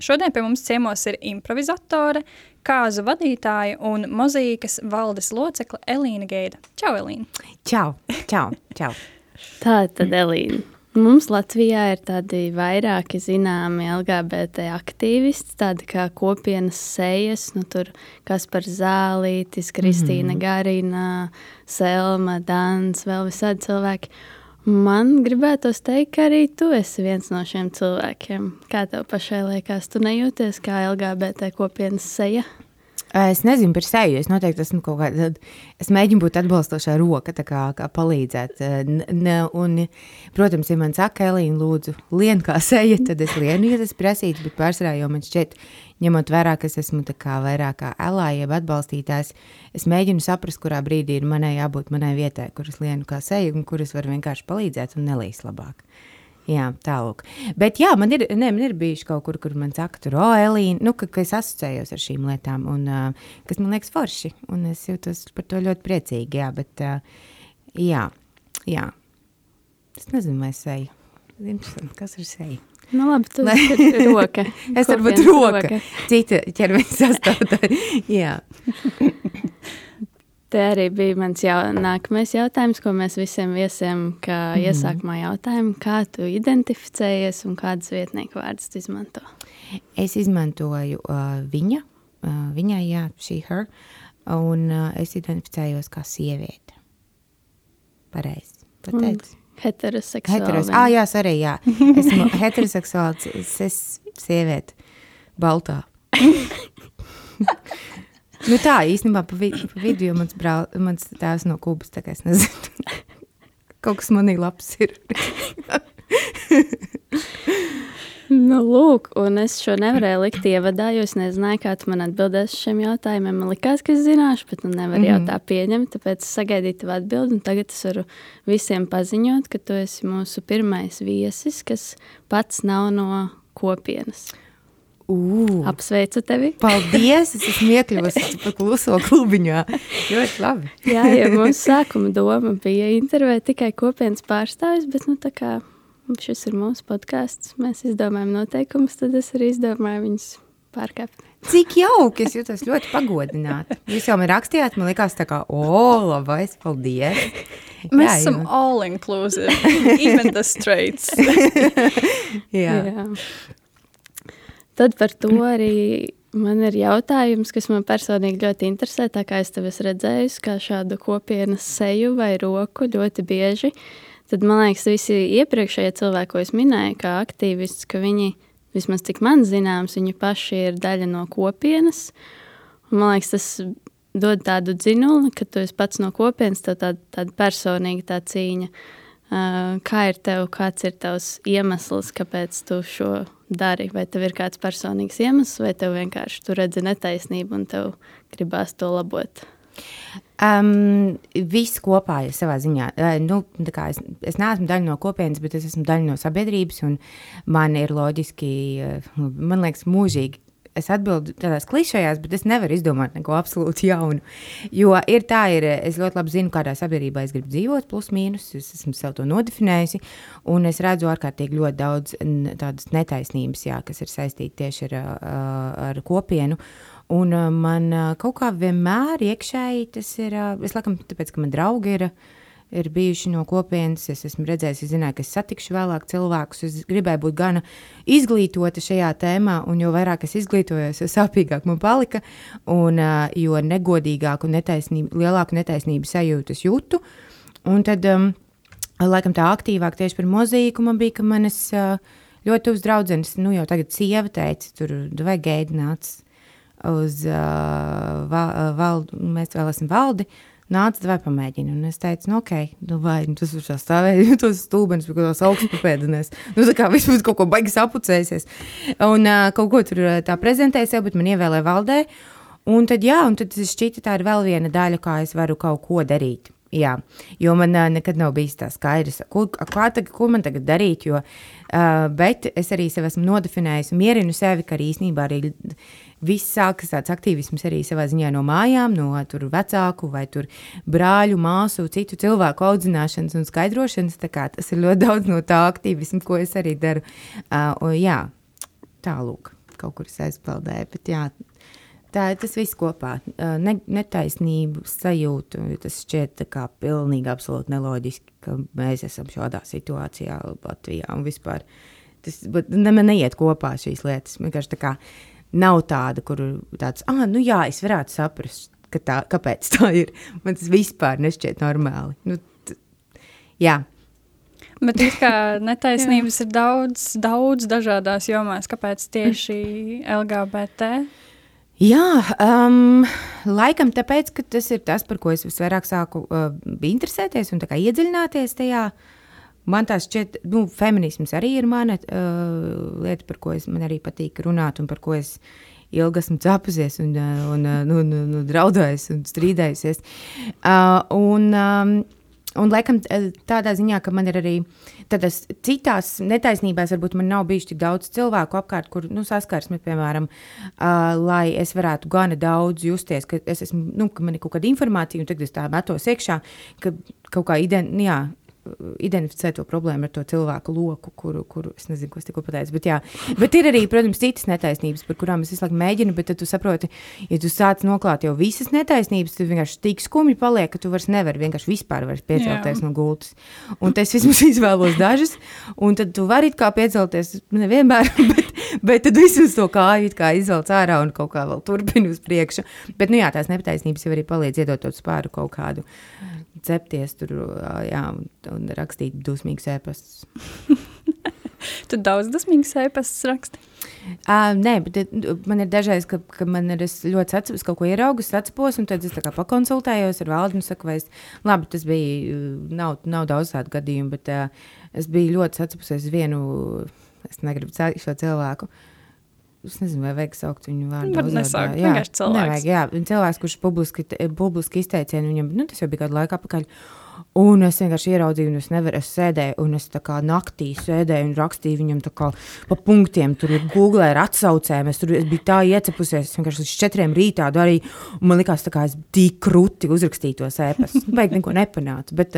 Šodien pie mums ciemos ir improvizatore, kāzu vadītāja un mozīkas valdes locekle Elīna Geida. Čau, Elīna! Čau, čau, čau! Tā tad, Elīna. Mums Latvijā ir tādi vairāki zināmi LGBT aktīvisti, tādi kā kopienas sejas, nu tur kas par Zālītis, Kristīna mm. Garina, Selma, Dans, vēl visādi cilvēki. Man gribētos teikt, ka arī tu esi viens no šiem cilvēkiem. Kā tev pašai liekas, tu nejūties kā LGBT kopienas seja? Es nezinu par seju. Es noteikti esmu kaut kāda. Es mēģinu būt atbalstošā roka, kā, kā palīdzēt. Ne, un, protams, ja man saka, Elīna, lūdzu, lien kā seja, tad es lienu, ja tas prasīts. Bet pārsvarā jau man šķiet, ņemot vērā, ka es esmu kā vairāk kā elāja, jeb atbalstītājs, es mēģinu saprast, kurā brīdī ir manai jābūt manai vietai, kuras lienu kā seju un kuras var vienkārši palīdzēt un nelīs labāk. Jā, tālāk. Bet jā, man ir, ne, man ir bijuši kaut kur, kur man saka, tur, oh, Elīna, nu, ka, ka es asociējos ar šīm lietām, un uh, kas man liekas forši, un es jūtos par to ļoti priecīgi, jā, bet, uh, jā, jā. Es nezinu, vai es eju. Interesanti, kas ir seja? Nu, labi, tu esi roka. es varbūt roka. roka. Cita ķermeņa sastāvdaļa. jā. Te arī bija mans jau, nākamais jautājums, ko mēs visiem viesiem, mm. iesākumā jautājumu, kā tu identificējies un kādas vietnieku vārdus tu izmanto? Es izmantoju uh, viņa, uh, viņai, jā, she, her, un uh, es identificējos kā sieviete. Pareizi, pateicu. Heteroseksuāli. Heteros, ah, jā, arī, jā. Esmu heteroseksuāls, es esmu sieviete, baltā. Nu tā īstenībā pa, vi, pa vidu, jo mans, brāl, mans tēvs no Kubas, tā kā es nezinu. Kaut kas manī labs ir. nu, lūk, un es šo nevarēju likt ievadā, jo es nezināju, kā tu man atbildēsi šiem jautājumiem. Man likās, ka es zināšu, bet nu nevaru mm -hmm. jau tā pieņemt, tāpēc es sagaidīju tavu atbildi, un tagad es varu visiem paziņot, ka tu esi mūsu pirmais viesis, kas pats nav no kopienas. Uh, Apsveicu tevi. Paldies! Es esmu iekļuvusi pa kluso klubiņā. Ļoti labi. Jā, ja mūsu sākuma doma bija intervēt tikai kopienas pārstāvis, bet nu tā kā šis ir mūsu podkāsts, mēs izdomājam noteikumus, tad es arī izdomāju viņus pārkāpt. Cik jauki! Es jūtos ļoti pagodināta. Jūs jau man rakstījāt, man liekas, tā kā, o, labais, paldies! Mēs jā, esam jā. all inclusive, even the straights. jā. jā. Tad par to arī man ir jautājums, kas man personīgi ļoti interesē. Tā kā es tevi redzēju, kā šādu kopienas seju vai roku ļoti bieži, tad man liekas, visi iepriekšējie cilvēki, ko es minēju, kā aktīvisti, ka viņi, vismaz cik man zināms, viņi paši ir daļa no kopienas. Un, man liekas, tas dod tādu dzinuli, ka tu esi pats no kopienas, tev tāda, tāda personīga tā cīņa. Kā ir tev, kāds ir tavs iemesls, kāpēc tu šo dari? Vai tev ir kāds personīgs iemesls, vai tev vienkārši tu redzi netaisnību un tev gribās to labot? Um, viss kopā ir savā ziņā. Uh, nu, es, es neesmu daļa no kopienas, bet es esmu daļa no sabiedrības. Man ir loģiski, uh, man liekas, mūžīgi es atbildu tādās klišejās, bet es nevaru izdomāt neko absolūti jaunu. Jo ir tā, ir, es ļoti labi zinu, kādā sabiedrībā es gribu dzīvot, plus mīnus. Es esmu sev to nodefinējusi, un es redzu ārkārtīgi ļoti daudz tādas netaisnības, jā, kas ir saistīti tieši ar, ar kopienu. Un man kaut kā vienmēr iekšēji tas ir, es laikam, tāpēc, ka man draugi ir ir bijuši no kopienas. Es esmu redzējis, es zināju, ka es satikšu vēlāk cilvēkus. Es gribēju būt gan izglītota šajā tēmā, un jo vairāk es izglītojos, jo sāpīgāk man palika, un jo negodīgāku un netaisnību, lielāku netaisnību sajūtu es jūtu. Un tad, um, laikam, tā aktīvāk tieši par mozīku man bija, ka manas uh, ļoti tuvs draudzenes, nu jau tagad sieva teica, tur vai gaidināts uz uh, val, val, mēs vēl esam valdi, nāc, vai pamēģini. Un es teicu, nu, ok, nu, vai nu, tas tur stāvēja, tos stūbenis, kaut kādās augstpapēdinēs. Nu, tā kā vispār kaut ko baigi sapucēsies. Un uh, kaut ko tur tā prezentēja sev, bet man ievēlēja valdē. Un tad, jā, un tad šķita tā ir vēl viena daļa, kā es varu kaut ko darīt. Jā, jo man uh, nekad nav bijis tā skaidrs, ko, tagad, ko man tagad darīt. Jo, uh, bet es arī sev esmu nodefinējis un mierinu sevi, ka arī īstenībā arī viss sākas tāds aktīvisms arī savā ziņā no mājām, no vecāku vai brāļu, māsu, citu cilvēku audzināšanas un skaidrošanas. Tas ir ļoti daudz no tā aktīvisma, ko es arī daru. Uh, jā, tālūk, kaut kur es aizpeldēju. Bet jā, Tā ir tas viss kopā. Ne, netaisnību sajūtu. Tas šķiet kā pilnīgi absolūti neloģiski, ka mēs esam šādā situācijā Latvijā un vispār. Tas ne, man neiet kopā šīs lietas. Vienkārši tā kā nav tāda, kur tāds, ah, nu jā, es varētu saprast, ka tā, kāpēc tā ir. Man tas vispār nešķiet normāli. Nu, jā. Bet it kā netaisnības ir daudz, daudz dažādās jomās. Kāpēc tieši LGBT? Jā, um, laikam tāpēc, ka tas ir tas, par ko es visvairāk sāku uh, interesēties un iedziļināties tajā. Man tas šķiet, nu, feminisms arī ir mana uh, lieta, par ko es, man arī patīk runāt un par ko es ilgi esmu cepusies un, uh, un, uh, nu, nu, nu, draudējusies un strīdējusies. Uh, un, um, Un, laikam, tādā ziņā, ka man ir arī tādas citās netaisnībās, varbūt man nav bijis tik daudz cilvēku apkārt, kur nu, saskarsme, piemēram, uh, lai es varētu gana daudz justies, ka es esmu, nu, ka man ir kaut kāda informācija, un tagad es tā metos iekšā, ka kaut kā ident, jā, identificēt to problēmu ar to cilvēku loku, kuru, kuru es nezinu, ko es tikko pateicu. Bet, jā, bet ir arī, protams, citas netaisnības, par kurām es visu laiku mēģinu, bet tu saproti, ja tu sāc noklāt jau visas netaisnības, tad vienkārši tik skumji paliek, ka tu vairs nevari vienkārši vispār piecelties jā. no gultas. Un es vismaz izvēlos dažas, un tad tu vari kā piecelties nevienmēr, bet, bet tad vismaz to kāju izvelc ārā un kaut kā vēl turpini uz priekšu. Bet, nu jā, tās netaisnības jau arī palīdz iedot to spāru kaut kādu cepties tur jā, un, un rakstīt dusmīgus ēpastus. tu daudz dusmīgas ēpastus raksti? Uh, nē, bet man ir dažreiz, ka, ka man ir ļoti atceros, kaut ko ieraugu, atceros, un tad es tā kā pakonsultējos ar valdu un saku, vai es, labi, tas bija, nav, nav daudz tādu gadījumu, bet uh, es biju ļoti atceros vienu, es negribu šo cilvēku, Es nezinu, vai vajag saukt viņu vārdu. Varbūt nesaukt, jā, vienkārši cilvēks. Nevajag, jā, cilvēks, kurš publiski, publiski izteicienu viņam, nu, tas jau bija kādu laiku atpakaļ. Un es vienkārši ieraudzīju, un es nevaru, es sēdēju, un es tā kā naktī sēdēju un rakstīju viņam kā pa punktiem, tur googlē ar atsaucēm, es tur es biju tā iecepusies, es vienkārši līdz četriem rītā darīju, un man likās kā es tik krūti uzrakstīju tos ēpastus, beig neko nepanācu, bet,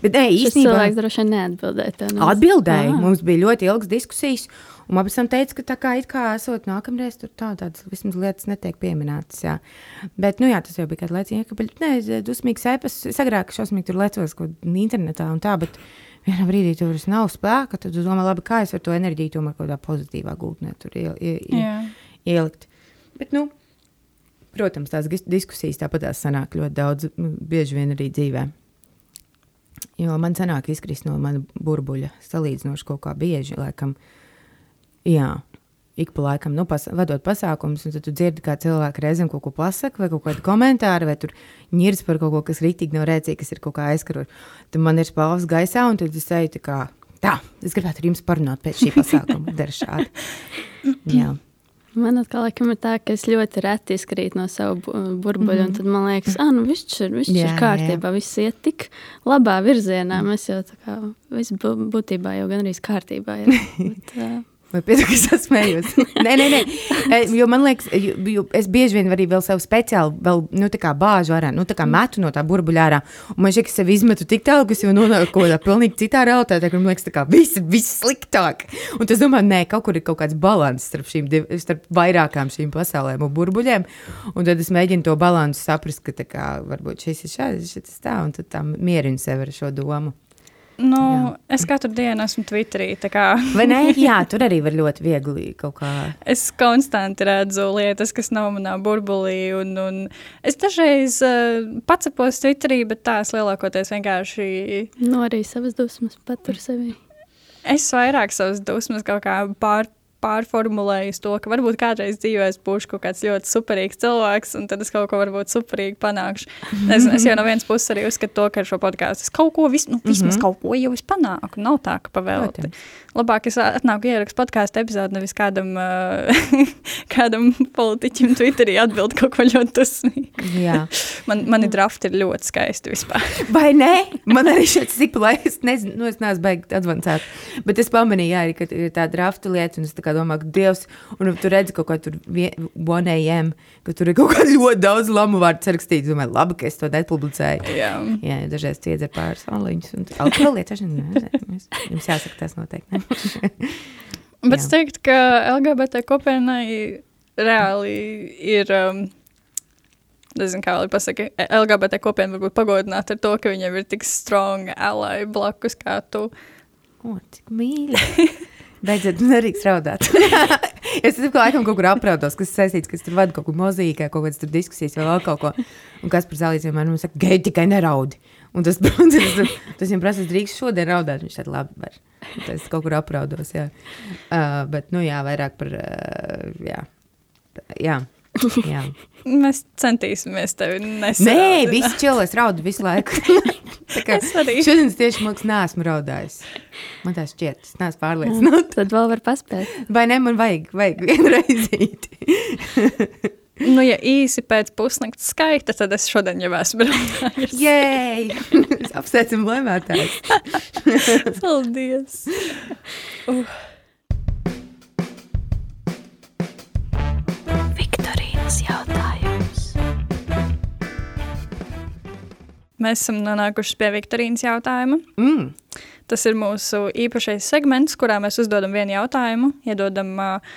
bet nē, īstenībā. Cilvēks droši vien neatbildēja. Atbildēja, mums bija ļoti ilgas diskusijas, Un man pēc tam teica, ka tā kā it kā esot nākamreiz, tur tā, tādas vismaz lietas netiek pieminētas. Jā. Bet, nu jā, tas jau bija kāds laicīgi, ka, nē, dusmīgs ēpas, es agrāk šausmīgi tur lecos kaut internetā un tā, bet vienā brīdī tur vairs nav spēka, tad tu domā, labi, kā es varu to enerģiju tomēr kaut kādā pozitīvā gultnē tur iel, iel, iel, ielikt. Bet, nu, protams, tās diskusijas tāpat tās sanāk ļoti daudz, bieži vien arī dzīvē. Jo man sanāk izkrist no mana burbuļa salīdzinoši kaut kā bieži, laikam, Jā. Ik pa laikam, nu, pas, vadot pasākumus, un tad tu dzirdi, kā cilvēki reizēm kaut ko pasakā, vai kaut kādu komentāru, vai tur ņirs par kaut ko, kas rītīgi nav rēcīgi, kas ir kaut kā aizkarot. Tad man ir spāvs gaisā, un tad es eju tā kā, tā, es gribētu ar jums parunāt pēc šī pasākuma, dara šādi. Jā. Man atkal laikam, ir tā, ka es ļoti reti izkrītu no sava burbuļa. Mm -hmm. Tad man liekas, ka nu, viss ir, viss jā, ir kārtībā, jā. viss iet tik labā virzienā. Mēs jau tā kā viss būtībā jau gan arī kārtībā. Ir, bet, uh, Vai pietiek, es smējos? nē, nē, nē. Jo man liekas, jo, jo es bieži vien arī vēl sev speciāli vēl, nu, bāžu ārā, nu, metu no tā burbuļā ārā. Un man ka sev izmetu tik tālu, ka es jau nonāku kaut kādā pilnīgi citā realitātē, kur man liekas, ka viss ir viss sliktāk. Un tas, domāju, nē, kaut kur ir kaut kāds līdzsvars starp, šīm, starp vairākām šīm pasaulēm un burbuļiem. Un tad es mēģinu to līdzsvaru saprast, ka kā, varbūt šis ir šāds, šis ir tā, un tad tā mierinu sevi ar šo domu. Nu, jā. es katru dienu esmu Twitterī. Vai ne? Jā, tur arī var ļoti viegli kaut kā. Es konstanti redzu lietas, kas nav manā burbulī. Un, un es dažreiz uh, pacepos Twitterī, bet tās lielākoties vienkārši. No nu, arī savas dusmas patur sevi. Es vairāk savas dusmas kaut kā pār pārformulējis to, ka varbūt kādreiz dzīvē es būšu kaut kāds ļoti superīgs cilvēks, un tad es kaut ko varbūt superīgi panākšu. Es, es jau no vienas puses arī uzskatu to, ka ar šo podkāstu es kaut ko, vis, nu, vismaz mm -hmm. kaut ko jau es panāku. Nav tā, ka pavēlti. Labāk es atnāku ierakstu podkāstu epizodi, nevis kādam, uh, kādam politiķim Twitterī atbild kaut ko ļoti dusmīgu. man, mani drafti ir ļoti skaisti vispār. Vai ne? Man arī šeit laiks, es nezinu, nu es neesmu beigts advancēt, bet es pamanīju arī, ka ir tā drafta lieta, un es tā kā domāju, ka Dievs, un tu redzi kaut ko tur 1am, ka tur ir kaut kā ļoti daudz lamu vārdu sarakstīts. Domāju, labi, ka es to nepublicēju. Jā, Jā dažreiz ciedzer pāris aliņus un alkohola lietas. Jums jāsaka tas noteikti. Bet es teiktu, ka LGBT kopienai reāli ir. Um, nezinu, kā lai pasakā, LGBT kopiena varbūt pagodināta ar to, ka viņiem ir tik strong ally blakus kā tu. O, cik mīļi! Beidziet, nedrīkst raudāt. es tam laikam kaut kur apraudos, kas saistīts, kas tur vada kaut ko mozīkai, kaut kādas diskusijas vai vēl kaut ko. Un kas par zālīm man saka, gei tikai neraudi. Un tas, tas, tas viņam prasa, drīkst šodien raudāt. Viņš teica, labi, var. Tas kaut kur apraudos, jā. Uh, bet, nu jā, vairāk par, uh, jā. jā. jā. Mēs centīsimies tevi nesēt. Nē, viss čilēs raudu visu laiku. es arī. Šodien es tieši mākslinieks neesmu raudājis. Man tā šķiet, es neesmu pārliecināts. Tad vēl var paspēt. Vai ne, man vajag, vajag vienreizīti. Nu, ja īsi pēc pusnakts skaita, tad es šodien jau esmu raudājis. Jēj! Apsveicam laimētājs. Paldies! Uh. Viktorīnas jautājums. Mēs esam nonākuši pie Viktorīnas jautājuma. Mm. Tas ir mūsu īpašais segments, kurā mēs uzdodam vienu jautājumu, iedodam uh,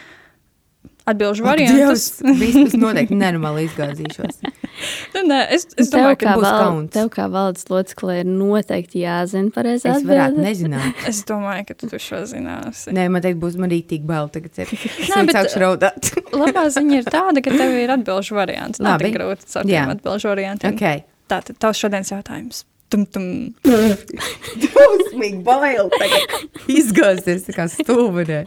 atbildžu variantus. Viss noteikti nenormāli izgāzīšos. nu, nē, es, es domāju, tev, ka būs val, kauns. Tev kā valdes loceklē ir noteikti jāzina pareizi atbildi. Es varētu nezināt. es domāju, ka tu šo zināsi. Nē, man teikt, būs man rītīgi bail tagad. Nē, bet sākšu raudāt. labā ziņa ir tāda, ka tev ir atbilžu variants. Nav tik grūti ar tiem atbilžu variantiem. Okay. Tātad tavs šodienas jautājums. Tum, tum. Dusmīgi bail izgāzties tā kā stūmenē.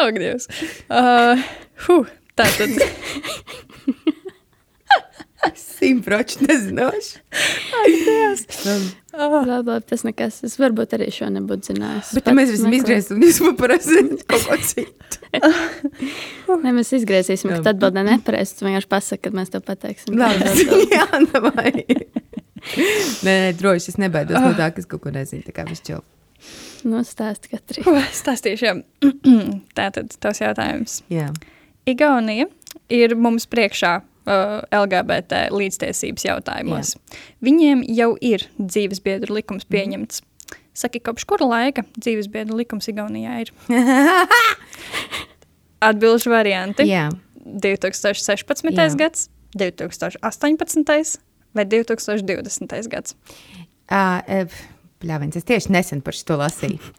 Ak, Dievs. Uh, huh, tātad. Simtprocentu nezinoši. Oh. Labi, tas nekas. Es varbūt arī šo nebūtu zinājis. Bet mēs visi izgriezīsim, un jūs man parasti kaut ko citu. Nē, mēs izgriezīsim, ka tad atbildē nepareizi. Tu vienkārši pasaki, kad mēs to pateiksim. Labi, jā, davai. nē, nē, droši es nebaidos no tā, ka es kaut ko nezinu. Tā kā viss čau. Nu, stāsti katru. Stāstīšu, jā. Tātad tavs jautājums. Jā. Igaunija ir mums priekšā uh, LGBT līdztiesības jautājumos. Jā. Viņiem jau ir dzīves biedru likums mhm. pieņemts. Mm. Saki, kopš kura laika dzīves biedru likums Igaunijā ir? Atbilžu varianti. Jā. 2016. Jā. gads, 2018. vai 2020. gads? Uh, Pļāvins, es tieši nesen par šo lasīju.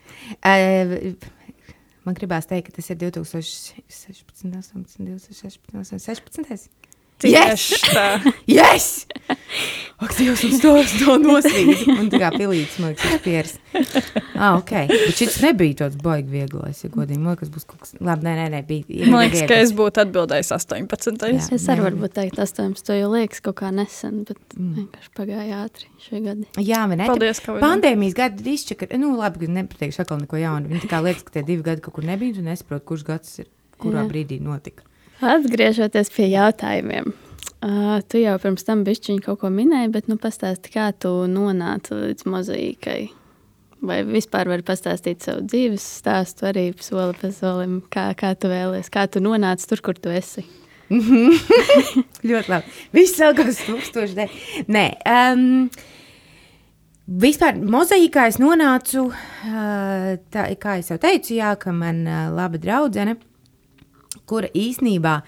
uh, man gribās teikt, ka tas ir 2016, 18, 2016, 16. Yes! Tā. yes! Ak, Dievs, mums to, to nosvīt. Un tā kā pilīts, man liekas, pieris. Ah, ok. Bet šis nebija tāds baigi vieglais, ja godīgi. Man liekas, būs kaut kas, labi, nē, nē, nē bija. Man liekas, ka es būtu atbildējis 18. Jā, es arī varbūt teikt 18. jo liekas kaut kā nesen, bet mm. vienkārši pagāja ātri šie gadi. Jā, man ne. Paldies, ka Pandēmijas gadi izčaka, nu, labi, ka nepateikšu atkal neko jaunu. Viņi tā kā liekas, ka tie divi gadi kaut kur nebija, un nesaprot, kurš gads ir, kurā Jā. brīdī notika. Atgriežoties pie jautājumiem. Uh, tu jau pirms tam bišķiņi kaut ko minēji, bet nu pastāsti, kā tu nonāci līdz mozaīkai. Vai vispār vari pastāstīt savu dzīves stāstu arī soli pa solim, kā, kā tu vēlies, kā tu nonāci tur, kur tu esi? Ļoti labi. Viss sākās tūkstoši dēļ. Nē, um, Vispār mozaīkā es nonācu, uh, tā, kā jau teicu, jā, ka man uh, laba draudzene, kura īsnībā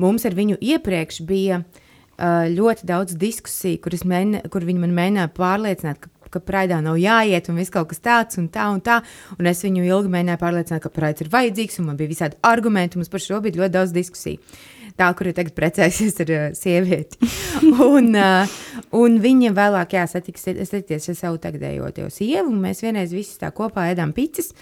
mums ar viņu iepriekš bija uh, ļoti daudz diskusiju, kur, mēģina, kur viņi man mēģināja pārliecināt, ka, ka praidā nav jāiet un viss kaut kas tāds un tā un tā. Un es viņu ilgi mēģināju pārliecināt, ka praids ir vajadzīgs un man bija visādi argumenti, mums par šo bija ļoti daudz diskusiju. tā, kur ir tagad precējusies ar uh, sievieti. un, uh, un viņa vēlāk, jā, satikties ar savu tagadējo sievu, un mēs vienreiz visi tā kopā ēdām picis.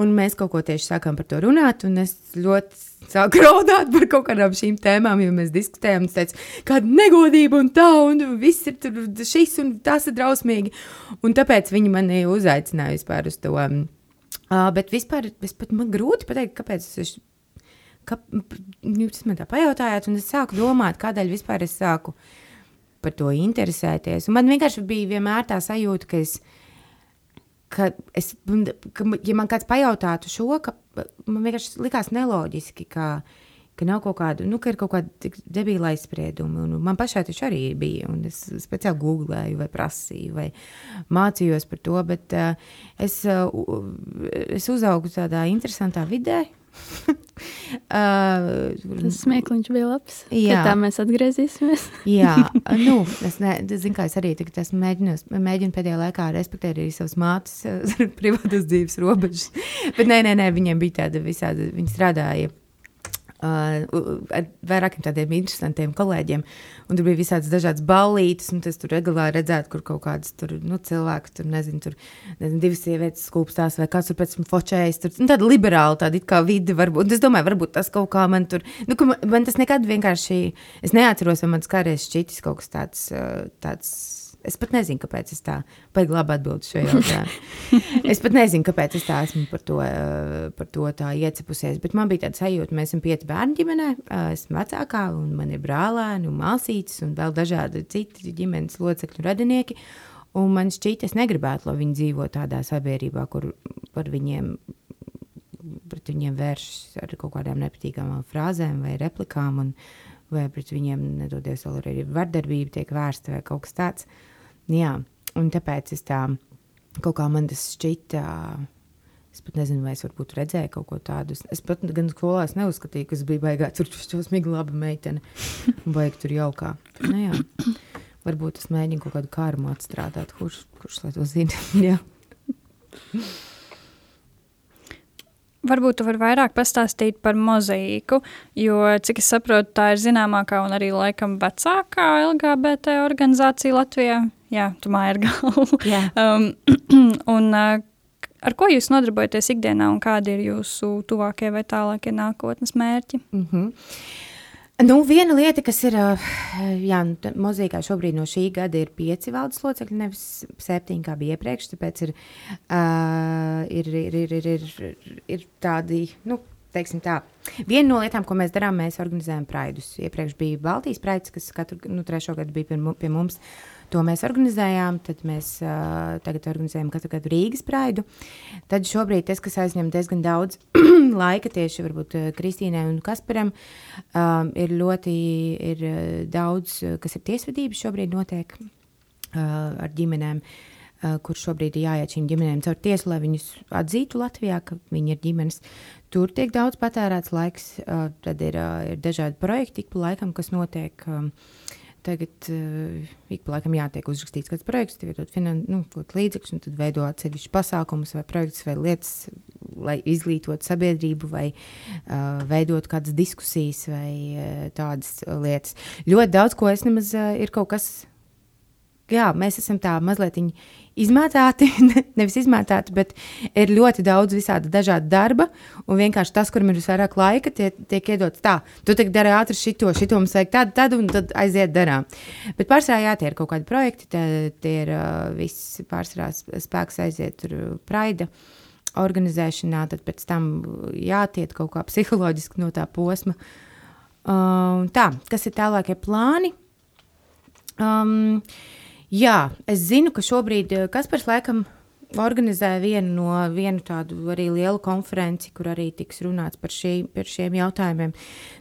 Un mēs kaut ko tieši sākām par to runāt, un es ļoti sāku raudāt par kaut kādām šīm tēmām, jo mēs diskutējām, un teicu, kāda negodība un tā, un viss ir tur, šis un tas ir drausmīgi. Un tāpēc viņi mani uzaicināja vispār uz to. Uh, bet vispār, vispār man grūti pateikt, kāpēc es. Ka, jūs man tā pajautājāt, un es sāku domāt, kādēļ vispār es sāku par to interesēties. Un man vienkārši bija vienmēr tā sajūta, ka es, ka es, ka, ja man kāds pajautātu šo, ka man vienkārši likās neloģiski, ka, ka nav kaut kāda, nu, ka ir kaut kāda debīla aizsprieduma. Un man pašai taču arī bija, un es speciāli googlēju vai prasīju vai mācījos par to, bet uh, es, uh, es uzaugu tādā interesantā vidē, uh, Tas smieklīgs bija labs. Jā, tā mēs atgriezīsimies. jā, nu, es, ne, kā es arī tagad esmu mēģinājis, mēģinu pēdējā laikā respektēt arī savas mātes privātas dzīves robežas. Bet nē, nē, nē, viņiem bija tāda visāda, viņi strādāja uh, ar vairākiem tādiem interesantiem kolēģiem. Un tur bija visādas dažādas ballītes, un es tur regulāri redzēju, kur kaut kādas tur, nu, cilvēki, tur nezinu, tur nezinu, divas sievietes skūpstās, vai kāds tur pēc tam fočējas. Tur nu, tāda liberāla, tāda it kā vide, varbūt. Es domāju, varbūt tas kaut kā man tur, nu, man, man tas nekad vienkārši, es neatceros, vai man skāries šķitis kaut kas tāds, tāds Es pat nezinu, kāpēc es tā baigi labi atbildēju šo jautājumu. es pat nezinu, kāpēc es tā esmu par to, eh, par to tā iecepusies. Bet man bija tāda sajūta, mēs esam pieci bērni ģimenē. Eh, esmu vecākā, un man ir brālēni, un māsītes, un vēl dažādi citi ģimenes locekļu radinieki. Un man šķiet, es negribētu, lai viņi dzīvo tādā sabiedrībā, kur par viņiem, pret viņiem vēršas ar kaut kādām nepatīkamām frāzēm vai replikām. Un, vai pret viņiem, nedodies, vēl arī vardarbība tiek vērsta vai kaut kas tāds. Jā, un tāpēc es tā kaut kā man tas šķita. Es pat nezinu, vai es varbūt redzēju kaut ko tādu. Es pat gan skolā neuzskatīju, ka es biju baigā tur šausmīgi laba meitene. Baigi tur jaukā. Nu, jā. Varbūt es mēģinu kaut kādu kārmu atstrādāt, kurš, kurš lai to zina. Varbūt tu vari vairāk pastāstīt par mozaīku, jo, cik es saprotu, tā ir zināmākā un arī laikam vecākā LGBT organizācija Latvijā. Jā, tu māji ar galvu. um, un, uh, ar ko jūs nodarbojaties ikdienā un kādi ir jūsu tuvākie vai tālākie nākotnes mērķi? Mm -hmm. Nu, viena lieta, kas ir jā, nu, mūzikā šobrīd no šī gada, ir pieci valdes locekļi, nevis septiņi, kā bija iepriekš. Tāpēc ir, uh, ir, ir, ir, ir, ir, ir tādi. Nu, Tā. Viena no lietām, ko mēs darām, mēs organizējam praidus. Iepriekš bija Baltijas praids, kas katru nu, trešo gadu bija pie, pie mums. Uh, To mēs organizējām, tad mēs uh, tagad organizējam katru gadu Rīgas praidu. Tad šobrīd tas, kas aizņem diezgan daudz laika tieši varbūt Kristīnai un Kasparam, um, ir ļoti ir daudz, kas ir tiesvedības šobrīd notiek uh, ar ģimenēm. Uh, kur šobrīd ir jāiet šīm ģimenēm caur tiesu, lai viņus atzītu Latvijā, ka viņi ir ģimenes. Tur tiek daudz patērēts laiks, tad ir, ir dažādi projekti, ik pa laikam, kas notiek. Um, Tagad uh, ik pa laikam jātiek uzrakstīts kāds projekts, tev iedod nu, līdzekļus, un tad veido atsevišķus pasākumus vai projektus vai lietas, lai izglītotu sabiedrību vai uh, veidot kādas diskusijas vai uh, tādas lietas. Ļoti daudz ko es nemaz uh, ir kaut kas, jā, mēs esam tā mazliet izmētāti, nevis izmētāti, bet ir ļoti daudz visāda dažāda darba. Un vienkārši tas, kuram ir visvairāk laika, tie, tiek iedots tā. Tu tagad dari ātri šito, šito mums vajag tādu, tādu, un tad aiziet darām. Bet pārsvarā jā, tie ir kaut kādi projekti, tie, tie ir uh, viss pārsvarā spēks aiziet tur praida organizēšanā, tad pēc tam jātiet kaut kā psiholoģiski no tā posma. Uh, tā, kas ir tālākie plāni? Um, Jā, es zinu, ka šobrīd eh, Kaspars laikam organizē vienu no vienu tādu arī lielu konferenci, kur arī tiks runāts par, šī, par šiem jautājumiem.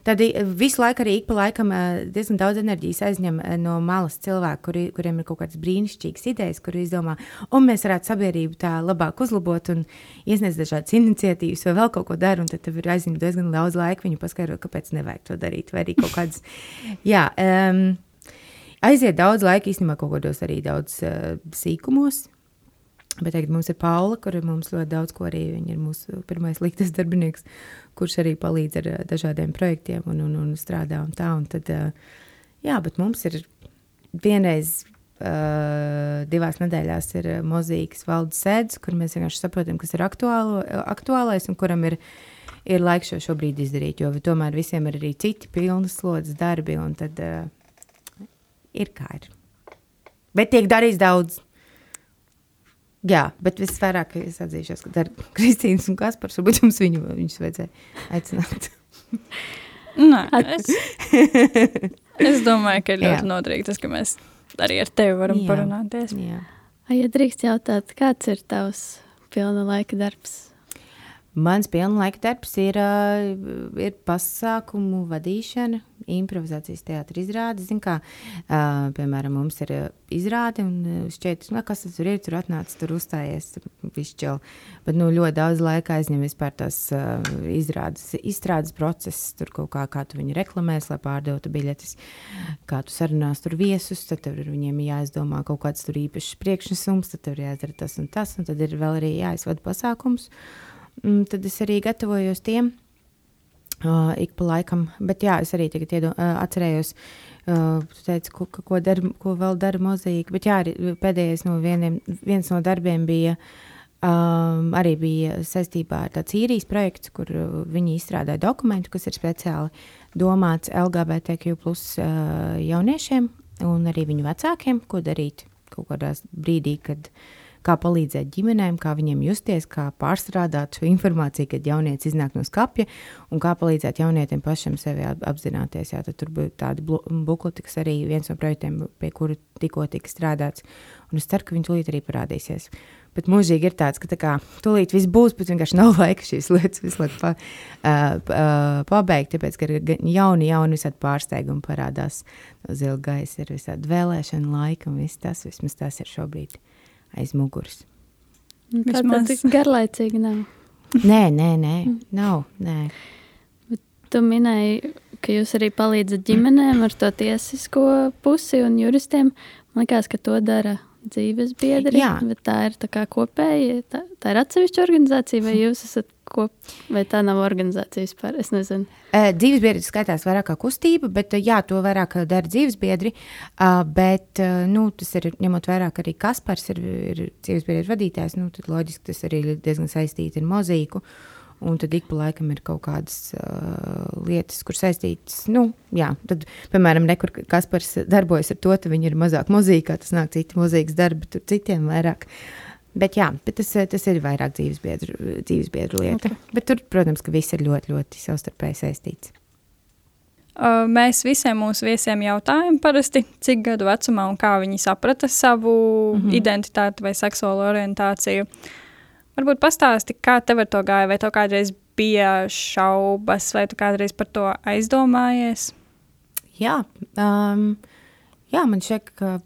Tad eh, visu laiku arī ik pa laikam eh, diezgan daudz enerģijas aizņem no malas cilvēku, kuri, kuriem ir kaut kādas brīnišķīgas idejas, kur izdomā, un mēs varētu sabiedrību tā labāk uzlabot un iesniegt dažādas iniciatīvas vai vēl kaut ko darīt, un tad tev ir aizņemt diezgan daudz laika viņu paskaidrot, kāpēc nevajag to darīt, vai arī kaut kādas, jā. Um, aiziet daudz laika, īstenībā kaut kādos arī daudz uh, sīkumos. Bet tagad mums ir Paula, kur mums ļoti daudz ko arī viņa ir mūsu pirmais liktas darbinieks, kurš arī palīdz ar dažādiem projektiem un, un, un strādā un tā. Un tad, jā, bet mums ir vienreiz Uh, divās nedēļās ir mozīkas valdes sēdes, kur mēs vienkārši saprotam, kas ir aktuālo, aktuālais un kuram ir, ir laiks šo šobrīd izdarīt. Jo tomēr visiem ir arī citi pilnas slodzes darbi, un tad uh, ir kā ir. Bet tiek darīts daudz. Jā, bet visvairāk es atzīšos, ka dar Kristīnas un Kaspars, varbūt jums viņu, viņus vajadzēja aicināt. Nē, es, es domāju, ka ir ļoti Jā. noderīgi tas, ka mēs arī ar tevi varam Jā. parunāties. Jā. Ja drīkst jautāt, kāds ir tavs pilna laika darbs? Mans pilnlaika darbs ir, ir pasākumu vadīšana, improvizācijas teātris izrāde. Zin, kā, piemēram, mums ir izrāde, un šķiet, nu, kas tas tur ir, tur atnācis, tur uzstājies, višķel. Bet nu, ļoti daudz laika aizņem vispār tās izrādes, izstrādes process, tur kaut kā, kā tu viņu reklamēs, lai pārdotu biļetes, kā tu sarunās tur viesus, tad tur viņiem jāizdomā kaut kāds tur īpašs priekšnesums, tad tur jāizdara tas un tas, un tad ir vēl arī jāizvada pasākums. Uh, tad es arī gatavojos tiem uh, ik pa laikam. Bet jā, es arī tagad iedo, uh, atcerējos, uh, teici, ko, ko, dar, ko vēl dara mozaīka. Bet jā, pēdējais no vieniem, viens no darbiem bija. Um, arī bija saistībā ar tādu īrijas projektu, kur uh, viņi izstrādāja dokumentu, kas ir speciāli domāts LGBTQ plus uh, jauniešiem un arī viņu vecākiem, ko darīt kaut kādā brīdī, kad uh, kā palīdzēt ģimenēm, kā viņiem justies, kā pārstrādāt šo informāciju, kad jaunieci iznāk no skapja, un kā palīdzēt jaunietim pašam sevi apzināties. Jā, tur bija tāda bukleti, kas arī viens no projektiem, pie kura tikko tika strādāts, un es ceru, ka viņi tūlīt arī parādīsies. Bet mūžīgi ir tāds, ka tā kā tūlīt viss būs, bet vienkārši nav laika šīs lietas visu laiku pa, uh, uh, pabeigt. Tāpēc, ka ir jauni, jauni visādi pārsteigumi parādās. Zila gaisa ir visādi vēlēšana laika un viss tas, vismaz tas ir šobrīd aiz muguras. Tā tad tik garlaicīgi nav. nē, nē, nē, mm. nav. Nē. Bet tu minēji, ka jūs arī palīdzat ģimenēm ar to tiesisko pusi un juristiem. Man liekas, ka to dara dzīves biedri. Jā. Bet tā ir tā kā kopēja, tā, tā ir atsevišķa organizācija, vai jūs esat kop, vai tā nav organizācija vispār? Es nezinu. Uh, dzīves biedri skaitās vairāk kā kustība, bet uh, jā, to vairāk dara dzīves biedri. Uh, bet, uh, nu, tas ir ņemot vērā, ka arī Kaspars ir, ir dzīves biedri vadītājs, nu, tad loģiski tas arī diezgan saistīti ar mozīku. Uh, Un tad ik pa laikam ir kaut kādas uh, lietas, kuras saistītas. Nu, jā, tad, piemēram, nekur Kaspars darbojas ar to, ka viņi ir mazāk mūzikā, tas nāk citi mūzikas darbi, tur citiem vairāk. Bet, jā, bet tas, tas ir vairāk dzīvesbiedru, dzīvesbiedru lieta. Okay. Bet tur, protams, ka viss ir ļoti, ļoti savstarpēji saistīts. Uh, mēs visiem mūsu viesiem jautājam, parasti, cik gadu vecumā un kā viņi saprata savu mm -hmm. identitāti vai seksuālo orientāciju. Varbūt pastāsti, kā tev ar to gāja, vai tev kādreiz bija šaubas, vai tu kādreiz par to aizdomājies? Jā, um, jā man šķiet, ka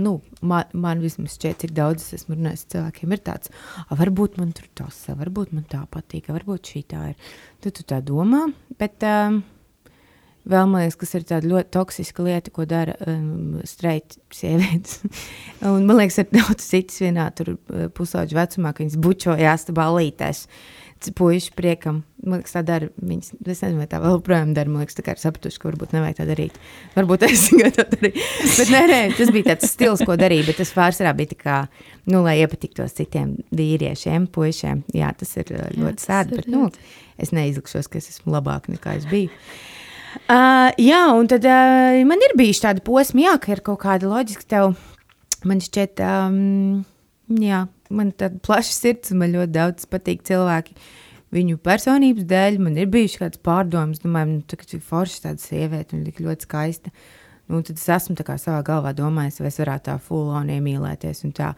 nu, man, man vismaz šķiet, cik daudz es esmu runājis cilvēkiem, ir tāds, varbūt man tur tas, varbūt man tā patīk, varbūt šī tā ir. Tu, tu tā domā, bet um, Vēl man liekas, kas ir tāda ļoti toksiska lieta, ko dara um, streita sievietes. un, man liekas, ir daudz citas vienā uh, pusauģa vecumā, ka viņas bučojās ballītēs. Puisši priekam, man liekas, tā dara. Viņas, es nezinu, vai tā vēl joprojām dara. Man liekas, tā kā ir sapratuši, ka varbūt nevajag tā darīt. Varbūt es tikai tā darīju. Bet nē, nē, tas bija tāds stils, ko darīja. Bet tas pārsvarā bija tā kā, nu, lai iepatiktos citiem vīriešiem, puišiem. Jā, tas ir uh, ļoti sēdi. Bet, nu, es neizlikšos, ka es esmu labāk nekā es biju. Uh, jā, un tad uh, man ir bijuši tādi posmi, jā, ka ir kaut kāda loģiska tev. Man šķiet, um, jā, man tāda plaša sirds, un man ļoti daudz patīk cilvēki. Viņu personības dēļ man ir bijušas kādas pārdomas. Domāju, nu, tā, ir forša tāda sieviete, un viņa ļoti skaista. Nu, tad es esmu savā galvā domājis, vai es varētu tā fulāni iemīlēties. Un, tā.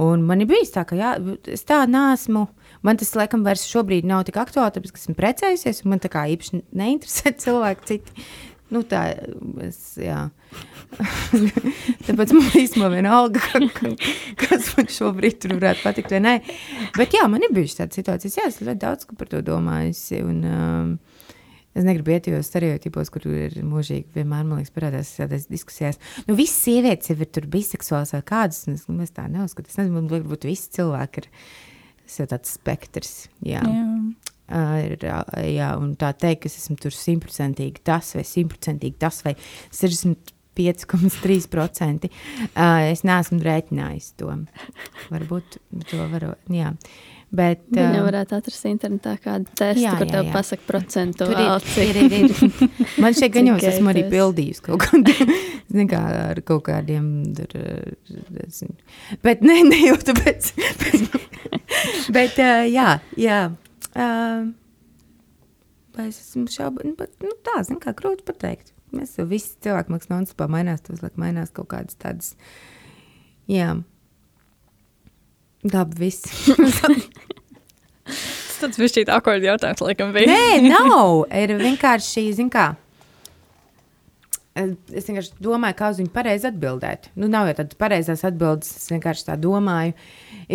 un man ir bijis tā, ka jā, es tā nesmu. Man tas, laikam, vairs šobrīd nav tik aktuāli, tāpēc, ka esmu precējusies, un man tā kā īpaši neinteresē cilvēki citi. Nu, tā es, jā. Tāpēc man īstenībā vienalga, ka, ka, kas man šobrīd tur varētu patikt vai nē. Bet jā, man ir bijušas tādas situācijas, jā, es ļoti daudz par to domājusi. Un, um, Es negribu iet tajos stereotipos, kur ir mūžīgi vienmēr, man liekas, parādās tādās diskusijās. Nu, visas sievietes jau ir tur biseksuāls vai kādas, es, es tā neuzskatu. Es nezinu, varbūt visi cilvēki ir tāds spektrs, jā. jā. Ir, jā, un tā teikt, ka es esmu tur simtprocentīgi tas vai simtprocentīgi tas vai 65,3%. Uh, es neesmu rēķinājis to. Varbūt to varu, jā. Bet, Viņa varētu atrast internetā kādu testu, jā, kur tev pasaka procentuāli. Ir, ir, ir, ir. Man šeit gan jau es esmu arī pildījis kaut kādu, kā, ar kaut kādiem, tur, bet ne, ne jau tāpēc. bet, jā, jā. Uh, vai es esmu šaubu, bet, nu, tā, zin kā, grūti pateikt. Mēs jau visi cilvēki, mākslinieks, non-stopā mainās, tas, laik, mainās kaut kādas tādas, jā. Labi, viss. Tas bija šķiet akordi jautājums, laikam, bija. Nē, nav. Ir vienkārši, zin kā, es vienkārši domāju, kā uz viņu pareizi atbildēt. Nu, nav jau tādas pareizās atbildes, es vienkārši tā domāju.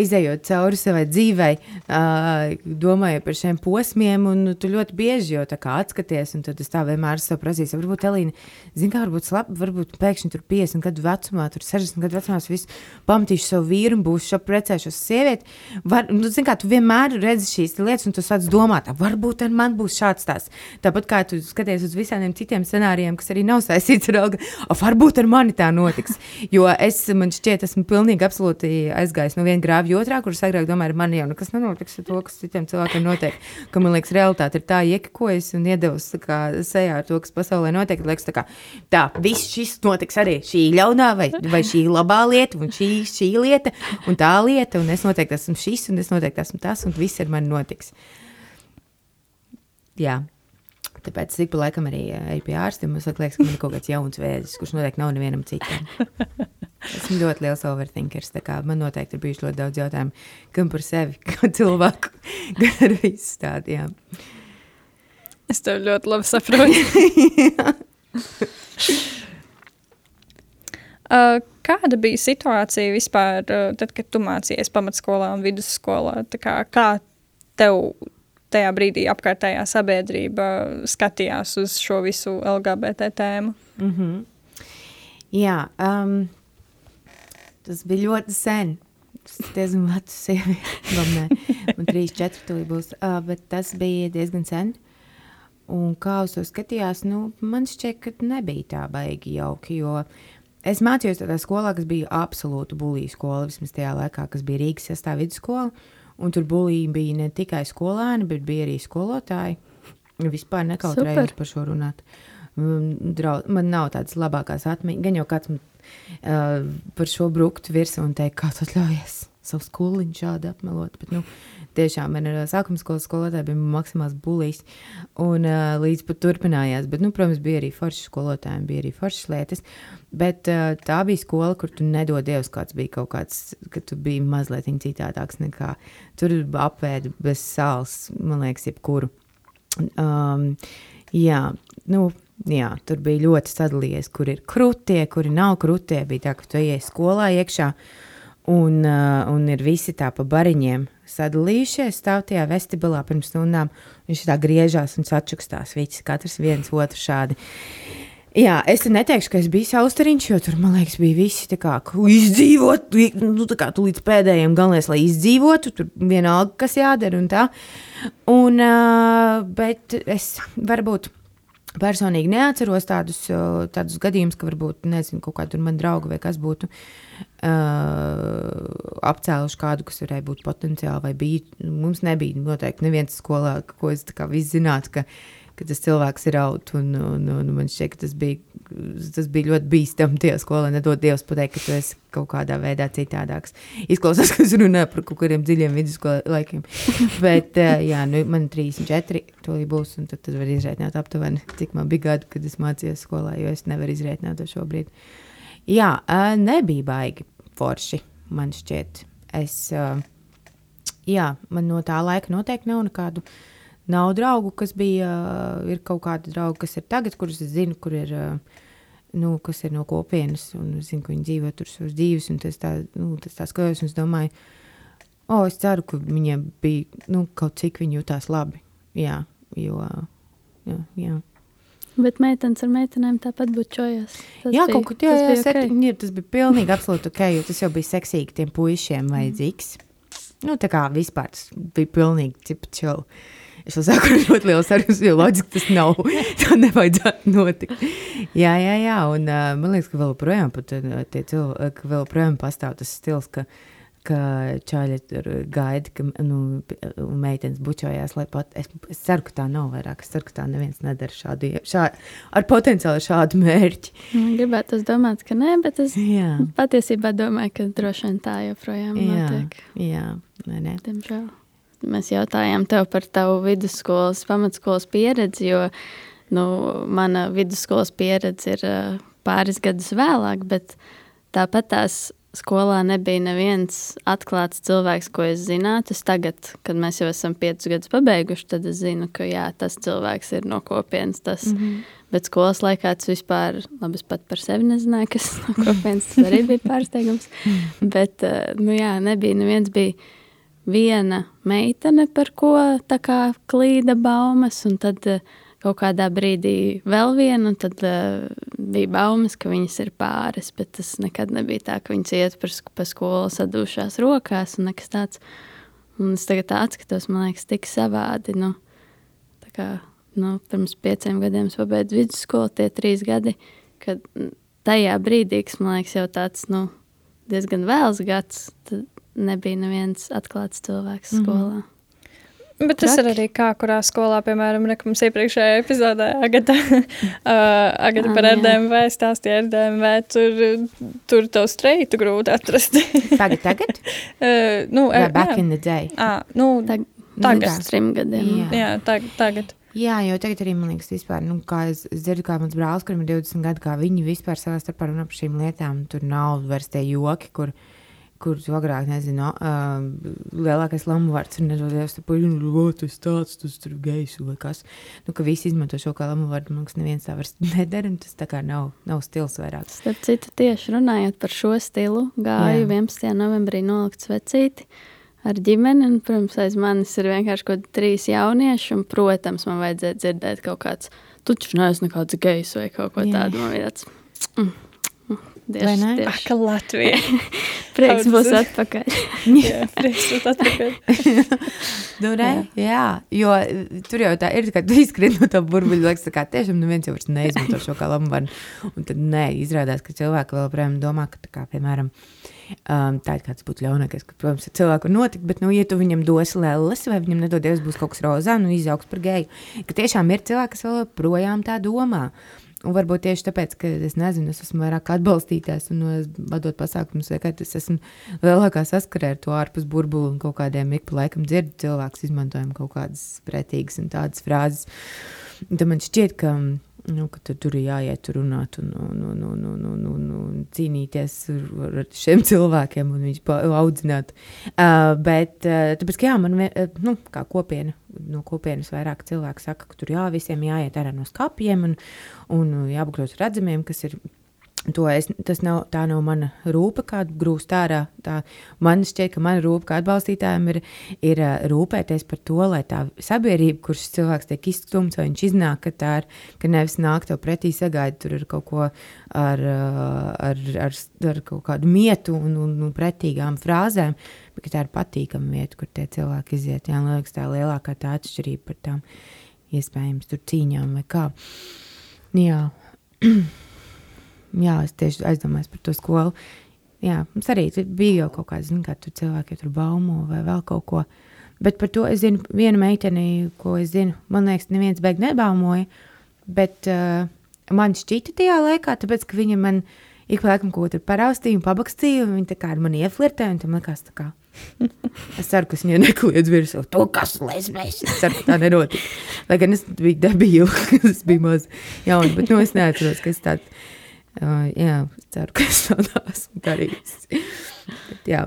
Izējot cauri savai dzīvei, uh, domājot par šiem posmiem, un nu, tu ļoti bieži jau tā kā atskaties, un tad es tā vienmēr prasījis, varbūt Elīna, zini, kā varbūt slap, varbūt pēkšņi tur 50 gadu vecumā, tur 60 gadu vecumā, es pamatīšu savu vīru un būšu šo precēšos sievieti. Var, nu, zini, kā tu vienmēr redzi šīs lietas, un tu sāc domāt, varbūt ar man būs šāds tās. Tāpat kā tu skaties uz visiem citiem scenārijiem, kas arī nav saistīts ar algu, varbūt ar mani tā notiks. Jo es, man šķiet, esmu pilnīgi absolūti aizgājis no viena grāvi otrā, kuras agrāk domāju, man jau nekas nenotiks ar to, kas citiem cilvēkiem notiek. Ka man liekas, realitāte ir tā iekikojas un iedevusi sejā ar to, kas pasaulē notiek. Liekas, tā, kā, tā viss šis notiks arī šī ļaunā vai, vai šī labā lieta, un šī, šī lieta, un tā lieta, un es noteikti esmu šis, un es noteikti esmu tas, un viss ar mani notiks. Jā. Tāpēc ik pa laikam arī eju pie ārstiem. Man liekas, ka man ir kaut kāds jauns vēzis, kurš noteikti nav nevienam citam. Esmu ļoti liels overthinkers. Man noteikti ir bijuši ļoti daudz jautājumu gan par sevi, gan cilvēku, gan ar visu tādu. Jā. Es tev ļoti labi saprotu. uh, kāda bija situācija vispār, uh, tad, kad tu mācījies pamatskolā un vidusskolā? Kā, kā tev tajā brīdī apkārtējā sabiedrība skatījās uz šo visu LGBT tēmu? Mm -hmm. Jā, um, Tas bija ļoti sen. Tas diezgan vecs sieviete. Man trīs, četri tūlī būs. Uh, bet tas bija diezgan sen. Un kā uz to skatījās, nu, man šķiet, ka nebija tā baigi jauki, jo es mācījos tādā skolā, kas bija absolūta bulīja skola, vismaz tajā laikā, kas bija Rīgas sastāv vidusskola, un tur bulīja bija ne tikai skolēni, bet bija arī skolotāji. Vispār nekautrējos par šo runāt. Draud, man nav tādas labākās atmiņas, gan jau kāds man uh, par šo bruktu virsmu un teikt, kā tu atļaujies savu skoliņu šādi apmelot. Bet, nu, tiešām man ir sākuma skolas skolotāja, bija maksimāls bulīs, un uh, līdz pat turpinājās. Bet, nu, protams, bija arī forši skolotāji, bija arī foršas lietas. Bet uh, tā bija skola, kur tu nedod Dievs, kāds bija kaut kāds, ka tu biji mazliet citādāks nekā tur apēdi bez sāls, man liekas, jebkuru. Um, jā, nu, jā, tur bija ļoti sadalījies, kur ir krūtie, kuri nav krūtie. Bija tā, ka tu ej skolā iekšā uh, un ir visi tā pa bariņiem sadalījušies, stāv tajā vestibilā pirms stundām. Viņš tā griežās un atčukstās, visi katrs viens otru šādi. Jā, es neteikšu, ka es biju saustariņš, jo tur, man liekas, bija visi tā kā izdzīvot, nu, tā kā tu līdz pēdējiem galvenais, lai izdzīvotu, tur vienalga, kas jādara un tā. Un, uh, bet es varbūt Personīgi neatceros tādus, tādus gadījumus, ka varbūt nezinu, kaut kāda man drauga vai kas būtu uh, apcēluši kādu, kas varēja būt potenciāli vai bija. Mums nebija noteikti neviens skolā, ko es tā kā viss zinātu, ka ka tas cilvēks ir out. Un, un, un man šķiet, ka tas bija, tas bija ļoti bīstami tie skolā. Nedod Dievs pateikt, ka tu esi kaut kādā veidā citādāks. Izklausās, ka es runāju par kaut kādiem dziļiem vidusskolas laikiem. Bet, eh, jā, nu, man ir 34, to būs, un tad, tad var izrēķināt aptuveni, cik man bija gadu, kad es mācījos skolā, jo es nevaru izrēķināt to šobrīd. Jā, eh, nebija baigi forši, man šķiet. Es, eh, jā, man no tā laika noteikti nav nekādu. Uh, Nav draugu, kas bija, ir kaut kādi draugi, kas ir tagad, kurus es zinu, kur ir, nu, kas ir no kopienas, un es zinu, ka viņi dzīvo tur savas dzīves, un tas tā, nu, tas tā skajos, un es domāju, o, oh, es ceru, ka viņiem bija, nu, kaut cik viņi jutās labi, jā, jo, jā, jā. Bet meitenes ar meitenēm tāpat bučojās. Tas jā, bija, kaut kur tas bija okay. ok. jā, tas bija pilnīgi absolūti ok, jo tas jau bija seksīgi tiem puišiem vajadzīgs. Nu, tā kā vispār tas bija pilnīgi cipa chill. Es jau saku, ka ļoti liels sarums, jo loģiski tas nav. Tā nevajadzētu notikt. Jā, jā, jā. Un uh, man liekas, ka vēl projām, cilvēki, ka vēl projām pastāv tas stils, ka, ka čāļi tur gaida, ka nu, meitenes bučojās, pat, es, es ceru, ka tā nav vairāk, es ceru, ka tā neviens nedara šādu, šā, ar potenciāli šādu mērķi. Man Gribētu domāt, ka nē, bet es Jā, patiesībā domāju, ka droši vien tā joprojām jā, notiek. jā, nē, nē. Diemžēl. Mēs jautājām tev par tavu vidusskolas, pamatskolas pieredzi, jo nu, mana vidusskolas pieredze ir pāris gadus vēlāk, bet tāpat tās skolā nebija neviens atklāts cilvēks, ko es zinātu. Es tagad, kad mēs jau esam piecus gadus pabeiguši, tad es zinu, ka jā, tas cilvēks ir no kopienas. Tas, mm -hmm. Bet skolas laikā tas vispār, labi, es pat par sevi nezināju, kas no kopienas tas arī bija pārsteigums. Bet, nu jā, nebija neviens bija viena meitene, par ko kā klīda baumas, un tad uh, kaut kādā brīdī vēl viena, un tad uh, bija baumas, ka viņas ir pāris, bet tas nekad nebija tā, ka viņas iet par, pa skolu sadūšās rokās un nekas tāds. Un es tagad atskatos, man liekas, tik savādi, nu, tā kā, nu, pirms pieciem gadiem es pabeidzu vidusskolu, tie trīs gadi, kad tajā brīdī, kas man liekas jau tāds, nu, diezgan vēls gads, tad nebija neviens atklāts cilvēks Mhm. skolā. Bet tas ir Traki. arī kā, kurā skolā, piemēram, ne, mums iepriekšējā epizodē Agata, uh, Agata Ah, par. RDMV stāstīja RDMV, tur, tur tev streitu grūti atrast. Tagad, tagad? uh, nu, Vai er- back jā. in the day? Ah, nu, Tag, Tagad. Pirms trim gadiem. Jā. jā, tag, tagad. Jā, jo tagad arī man liekas, vispār, nu, kā es, dzirdu, kā mans brālis, kuriem ir 20 gadi, kā viņi vispār savā starpā runā par šīm lietām. Tur nav vairs tie joki, kur, kur tu agrāk nezinu, uh, lielākais lamu vārds ir nedodies, tu paļi, nu, tas tāds, tas tur gejs vai kas. Nu, ka visi izmanto šo kā lamu vārdu, man liekas, neviens tā vairs nedara, un tas tā kā nav, nav stils vairāk. Starp citu, tieši runājot par šo stilu, gāju Jā. 11. novembrī nolikt svecīti ar ģimeni. Un, protams, aiz manis ir vienkārši kaut kādi trīs jaunieši. Un, protams, man vajadzēja dzirdēt kaut kāds, tu taču neesi nekāds gejs vai kaut ko tādu. Man tāds, mm, tieši? Ah, tieši. ka Latvija. Prieks būs atpakaļ. jā, prieks būt atpakaļ. Nu, re, jā. jā, jo uh, tur jau tā ir, ka tu izkrīt no tā burbuļa, liekas, kā tiešām neviens jau vairs neizmanto šo vārdu. Un tad nē, izrādās, ka cilvēki vēl projām domā, ka, tā kā, piemēram, um, tā ir kāds būtu ļaunākais, ka, protams, ar cilvēku var notikt, bet, nu, ja tu viņam dosi lelles, vai viņam nedodies būs kaut kas rozā, nu, izaugs par geju, ka tiešām ir cilvēki, kas vēl projām tā domā. Un varbūt tieši tāpēc, ka es nezinu, es esmu vairāk atbalstītājs un vadot pasākumus, vai kā es esmu lielākā saskarē ar to ārpus burbuli un kaut kādiem ik pa laikam dzirdu cilvēkus izmantojam kaut kādas pretīgas un tādas frāzes. Un Tad man šķiet, ka, nu, tur ir jāiet tur runāt un, un, un, un, un, un, un, un cīnīties ar, šiem cilvēkiem un viņus audzināt. Uh, bet uh, tāpēc, ka jā, man uh, nu, kā kopiena, no kopienas vairāk cilvēku saka, ka tur jā, visiem jāiet ārā no skapiem un, un jābūt redzamiem, kas ir To es, tas nav, tā nav mana rūpa, kādu grūst ārā. Tā, man šķiet, ka mana rūpa kā atbalstītājiem ir, ir rūpēties par to, lai tā sabiedrība, kurš cilvēks tiek izstumts, vai viņš iznāk, ka tā ir, ka nevis nāk tev pretī sagaida tur ar kaut ko, ar, ar, ar, ar kaut kādu mietu un, un, un pretīgām frāzēm, bet ka tā ir patīkama vieta, kur tie cilvēki iziet. Jā, liekas, tā lielākā tā atšķirība par tām iespējams tur cīņām vai kā. Jā. Jā, es tieši aizdomājos par to skolu. Jā, mums arī bija jau kaut kāda, zināmā mērā, tur cilvēki tur baumo vai vēl kaut ko. Bet par to es zinu vienu meiteni, ko es zinu. Man liekas, neviens beigas nebaumoja. Bet uh, man šķita tajā laikā, tāpēc, ka viņa man ik pa laikam kaut ko paraustīja un pabakstīja, un viņa tā kā ar mani ieflirtēja, un tam likās tā kā. Es ceru, ka viņa nekliedz virsū to, kas lesbēs. Es ceru, ka tā nenotika. Lai gan es biju debīla, kad es biju maz jauna, bet nu, es neatceros, ka es tādu. Uh, jā, ceru, ka es to neesmu darījis. Bet, jā.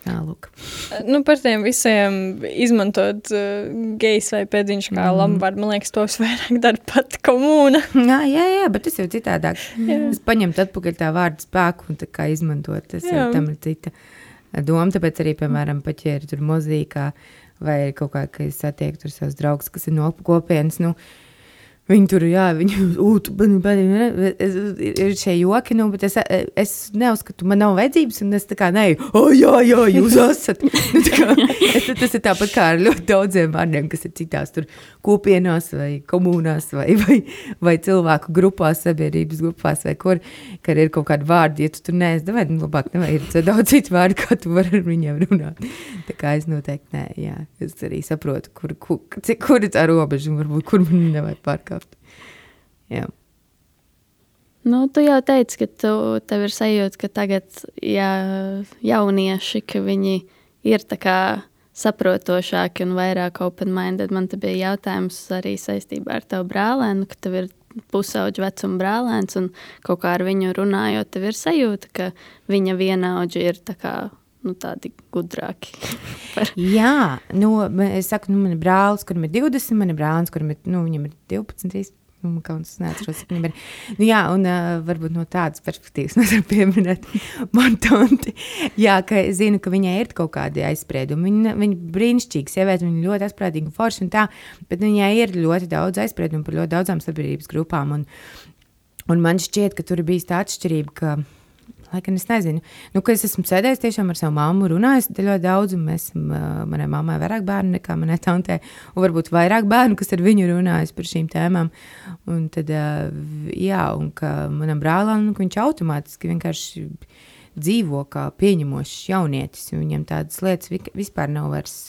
Jā, lūk. Nu, par tiem visiem izmantot uh, gejs vai pēdiņš kā mm. lambardu, man liekas, tos vairāk dara pat komūna. Jā, jā, jā, bet tas jau citādāk. Jā. Es paņemu atpakaļ tā vārdu spēku un tā kā izmantot. Tas jau Jā. tam ir cita doma. Tāpēc arī, piemēram, ir tur mozīkā vai kaut kā, ka es satieku tur savus draugus, kas ir no kopienas. Nu, Viņi tur, jā, viņi ūtu, ir šie joki, nu, bet es, es neuzskatu, man nav vajadzības, un es tā kā neju, o, oh, jā, jā, jūs esat. nu, kā, es, tas ir tāpat kā ar ļoti daudziem vārdiem, kas ir citās tur kopienās vai komunās vai, vai, vai cilvēku grupās, sabiedrības grupās vai kur, kad ir kaut kādi vārdi, ja tu tur neesi, vai, nu, labāk nevajag, ir daudz citu vārdu, kā tu vari ar viņiem runāt. Tā kā es noteikti, nē, jā, es arī saprotu, kur, kur, cik, kur ir tā robeža, un varbūt, kur man nevajag pārkāpt. Jā. Nu, tu jau teici, ka tu, tev ir sajūta, ka tagad jā, jaunieši, ka viņi ir saprotošāki un vairāk open-minded. Man te bija jautājums arī saistībā ar tavu brālēnu, ka tev ir pusauģa vecuma brālēns, un kaut kā ar viņu runājot, tev ir sajūta, ka viņa vienaudži ir tā kā nu, tādi gudrāki. par... Jā, nu, es saku, nu, man ir brālis, kurim ir 20, man ir brālis, kurim ir, nu, viņam ir 12, 13. Nu, man kauns, es neatceros, cik viņam ir. Nu, jā, un uh, varbūt no tādas perspektīvas nevaru pieminēt manu tanti. Jā, ka es zinu, ka viņai ir kaut kādi aizspriedumi. Viņa, viņa brīnišķīga sieviete, viņa ļoti asprātīga un forša un tā, bet viņai ir ļoti daudz aizspriedumu par ļoti daudzām sabiedrības grupām. Un, un man šķiet, ka tur ir bijis tā atšķirība, ka Lai gan es nezinu, nu, ka es esmu sēdējis tiešām ar savu mammu, runājis ļoti daudz, un mēs, manai mammai ir vairāk bērnu nekā manai tantei, un varbūt vairāk bērnu, kas ar viņu runājas par šīm tēmām. Un tad, jā, un ka manam brālēnam, nu, viņš automātiski vienkārši dzīvo kā pieņemošs jaunietis, un viņam tādas lietas vispār nav vairs.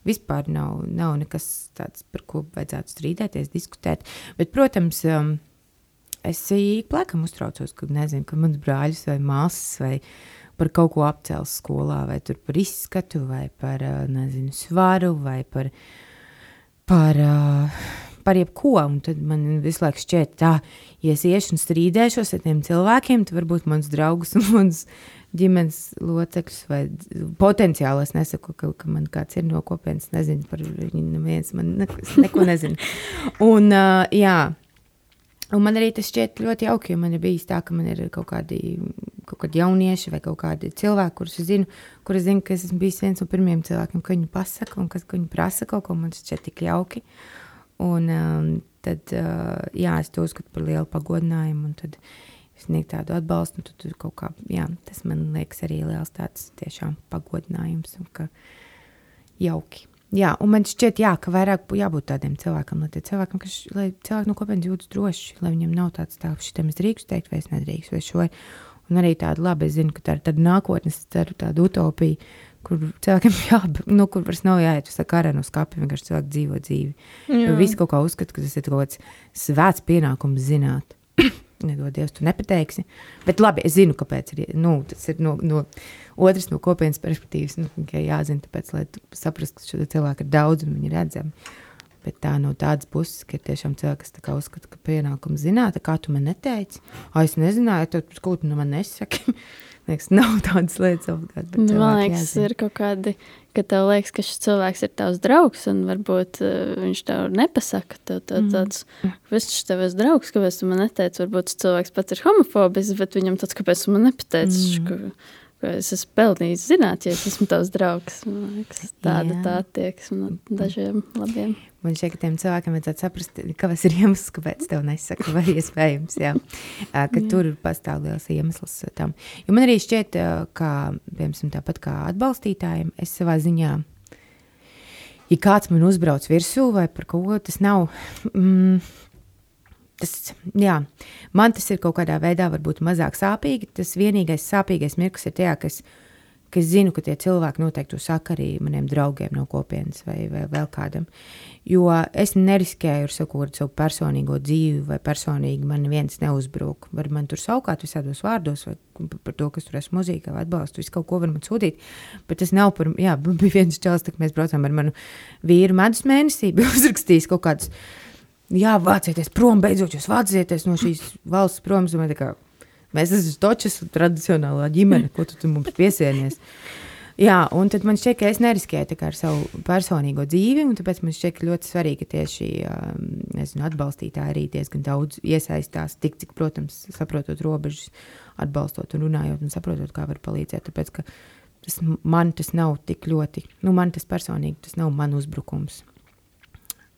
Vispār nav, nav nekas tāds, par ko vajadzētu strīdēties, diskutēt. Bet, protams, um, es ik plakam uztraucos, ka nezinu, ka mans brāļus vai māsas vai par kaut ko apcēlus skolā, vai par izskatu, vai par nezinu, svaru, vai par, par, par jebko. Un tad man visu laiku šķiet, tā, ja es iešu un strīdēšos ar tiem cilvēkiem, tad varbūt mans draugs un mans ģimenes locekļus vai potenciāli es nesaku, ka, ka man kāds ir no kopienas, nezinu par viņu, neviens man ne, neko nezinu. Un, uh, jā, Un man arī tas šķiet ļoti jauki, jo man ir bijis tā, ka man ir kaut kādi, kaut kādi jaunieši vai kaut kādi cilvēki, kurus es zinu, kurus zinu, ka es esmu bijis viens no pirmajiem cilvēkiem, ka viņi pasaka un kas viņi prasa kaut ko, man šķiet tik jauki. Un um, tad, uh, jā, es to uzskatu par lielu pagodinājumu, un tad sniegt tādu atbalstu, tad kaut kā, jā, tas man liekas arī liels tāds tiešām pagodinājums un ka jauki. Jā, un man šķiet, jā, ka vairāk jābūt tādiem cilvēkam, lai, cilvēkam, kas, lai cilvēki no kopienas jūtas droši, lai viņiem nav tāds tāds, šitam es drīkstu teikt, vai es nedrīkstu, vai šo. Un arī tāda labi, es zinu, ka tā ir tāda nākotnes, ceru, tāda utopija, kur cilvēkiem jā, nu, kur vairs nav jāiet uz karenu skāpi, vienkārši cilvēki dzīvo dzīvi. Jo visi kaut kā uzskata, ka tas ir kaut kāds svēts pienākums zināt. Nedod Dievs, tu nepateiksi. Bet labi, es zinu, kāpēc ir, nu, tas ir no, no otras no kopienas perspektīvas. Nu, jāzina, tāpēc, lai saprastu, ka šo cilvēku ir daudz un viņi redzami. Bet tā no tādas puses, ka ir tiešām cilvēki, kas uzskata, ka pienākums zināt, kā tu man neteici. Ah, es nezināju, tad ko tu no man nesaki. liekas, nav tādas lietas obligāti. Man liekas, jāzina. ir kaut kādi ka tev liekas, ka šis cilvēks ir tavs draugs, un varbūt uh, viņš tev nepasaka, tev tā, mm. tāds, kas viņš tev ir draugs, kāpēc tu man neteici, varbūt tas cilvēks pats ir homofobisks, bet viņam tāds, kāpēc tu man nepateici, mm. ka, ka es esmu pelnījis zināt, ja es esmu tavs draugs. Man liekas, tāda Jā. tā attieksme no dažiem labiem. Man šķiet, ka tiem cilvēkiem vajadzētu saprast, kādas ir iemesls, kāpēc tev nesaka, vai iespējams, jā, ka jā. tur pastāv liels iemesls tam. Jo man arī šķiet, ka, piemēram, tāpat kā atbalstītājiem, es savā ziņā, ja kāds man uzbrauc virsū vai par ko, tas nav. Mm, Tas, jā, man tas ir kaut kādā veidā varbūt mazāk sāpīgi. Tas vienīgais sāpīgais mirklis ir tajā, ka es ka es zinu, ka tie cilvēki noteikti to saka arī maniem draugiem no kopienas vai, vai vēl kādam. Jo es neriskēju ar saku, ar savu personīgo dzīvi, vai personīgi man viens neuzbruk. Var man tur savukārt visādos vārdos, vai par to, kas tur esmu mūzika, vai atbalstu, visu kaut ko var man sūtīt. Bet tas nav par, jā, bija viens čels, kad mēs braucām ar manu vīru medus mēnesī, bija uzrakstījis kaut kāds, jā, vācieties prom, beidzot jūs vācieties no šīs valsts prom, domāju, tā kā Mēs esam točas tradicionālā ģimene, ko tu, tu mums piesienies. Jā, un tad man šķiet, ka es neriskēju ar savu personīgo dzīvi, un tāpēc man šķiet ļoti svarīgi, ka tieši um, nezinu, atbalstītāji arī diezgan daudz iesaistās, tik cik, protams, saprotot robežas, atbalstot un runājot un saprotot, kā var palīdzēt. Tāpēc, ka tas man tas nav tik ļoti, nu, man tas personīgi, tas nav man uzbrukums.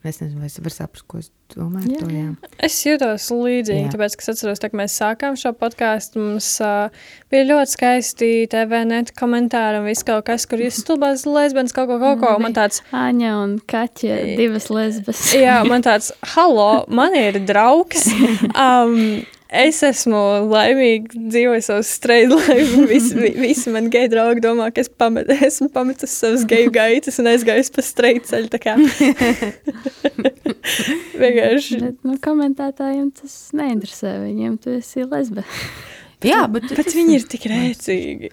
Es nezinu, vai es varu saprast, ko es domāju. Jā, to, jā. Es jūtos līdzīgi, jā. tāpēc, ka es atceros, ka mēs sākām šo podkāstu. Mums uh, bija ļoti skaisti TV net komentāri un viss kaut kas, kur jūs stulbās lesbienas kaut ko, kaut ko. Man tāds - Aņa un Kaķa, divas lesbas. jā, man tāds - halo, man ir draugs. Um, Es esmu laimīga, dzīvoju savu streidu laivu. Visi, visi man geju draugi domā, ka es pamet, esmu pametusi savas geju gaitas un aizgājusi pa streidu ceļu. Vienkārši. Bet, nu, komentētājiem tas neinteresē. Viņiem tu esi lesbe. Jā, bet, bet viņi ir tik rēcīgi.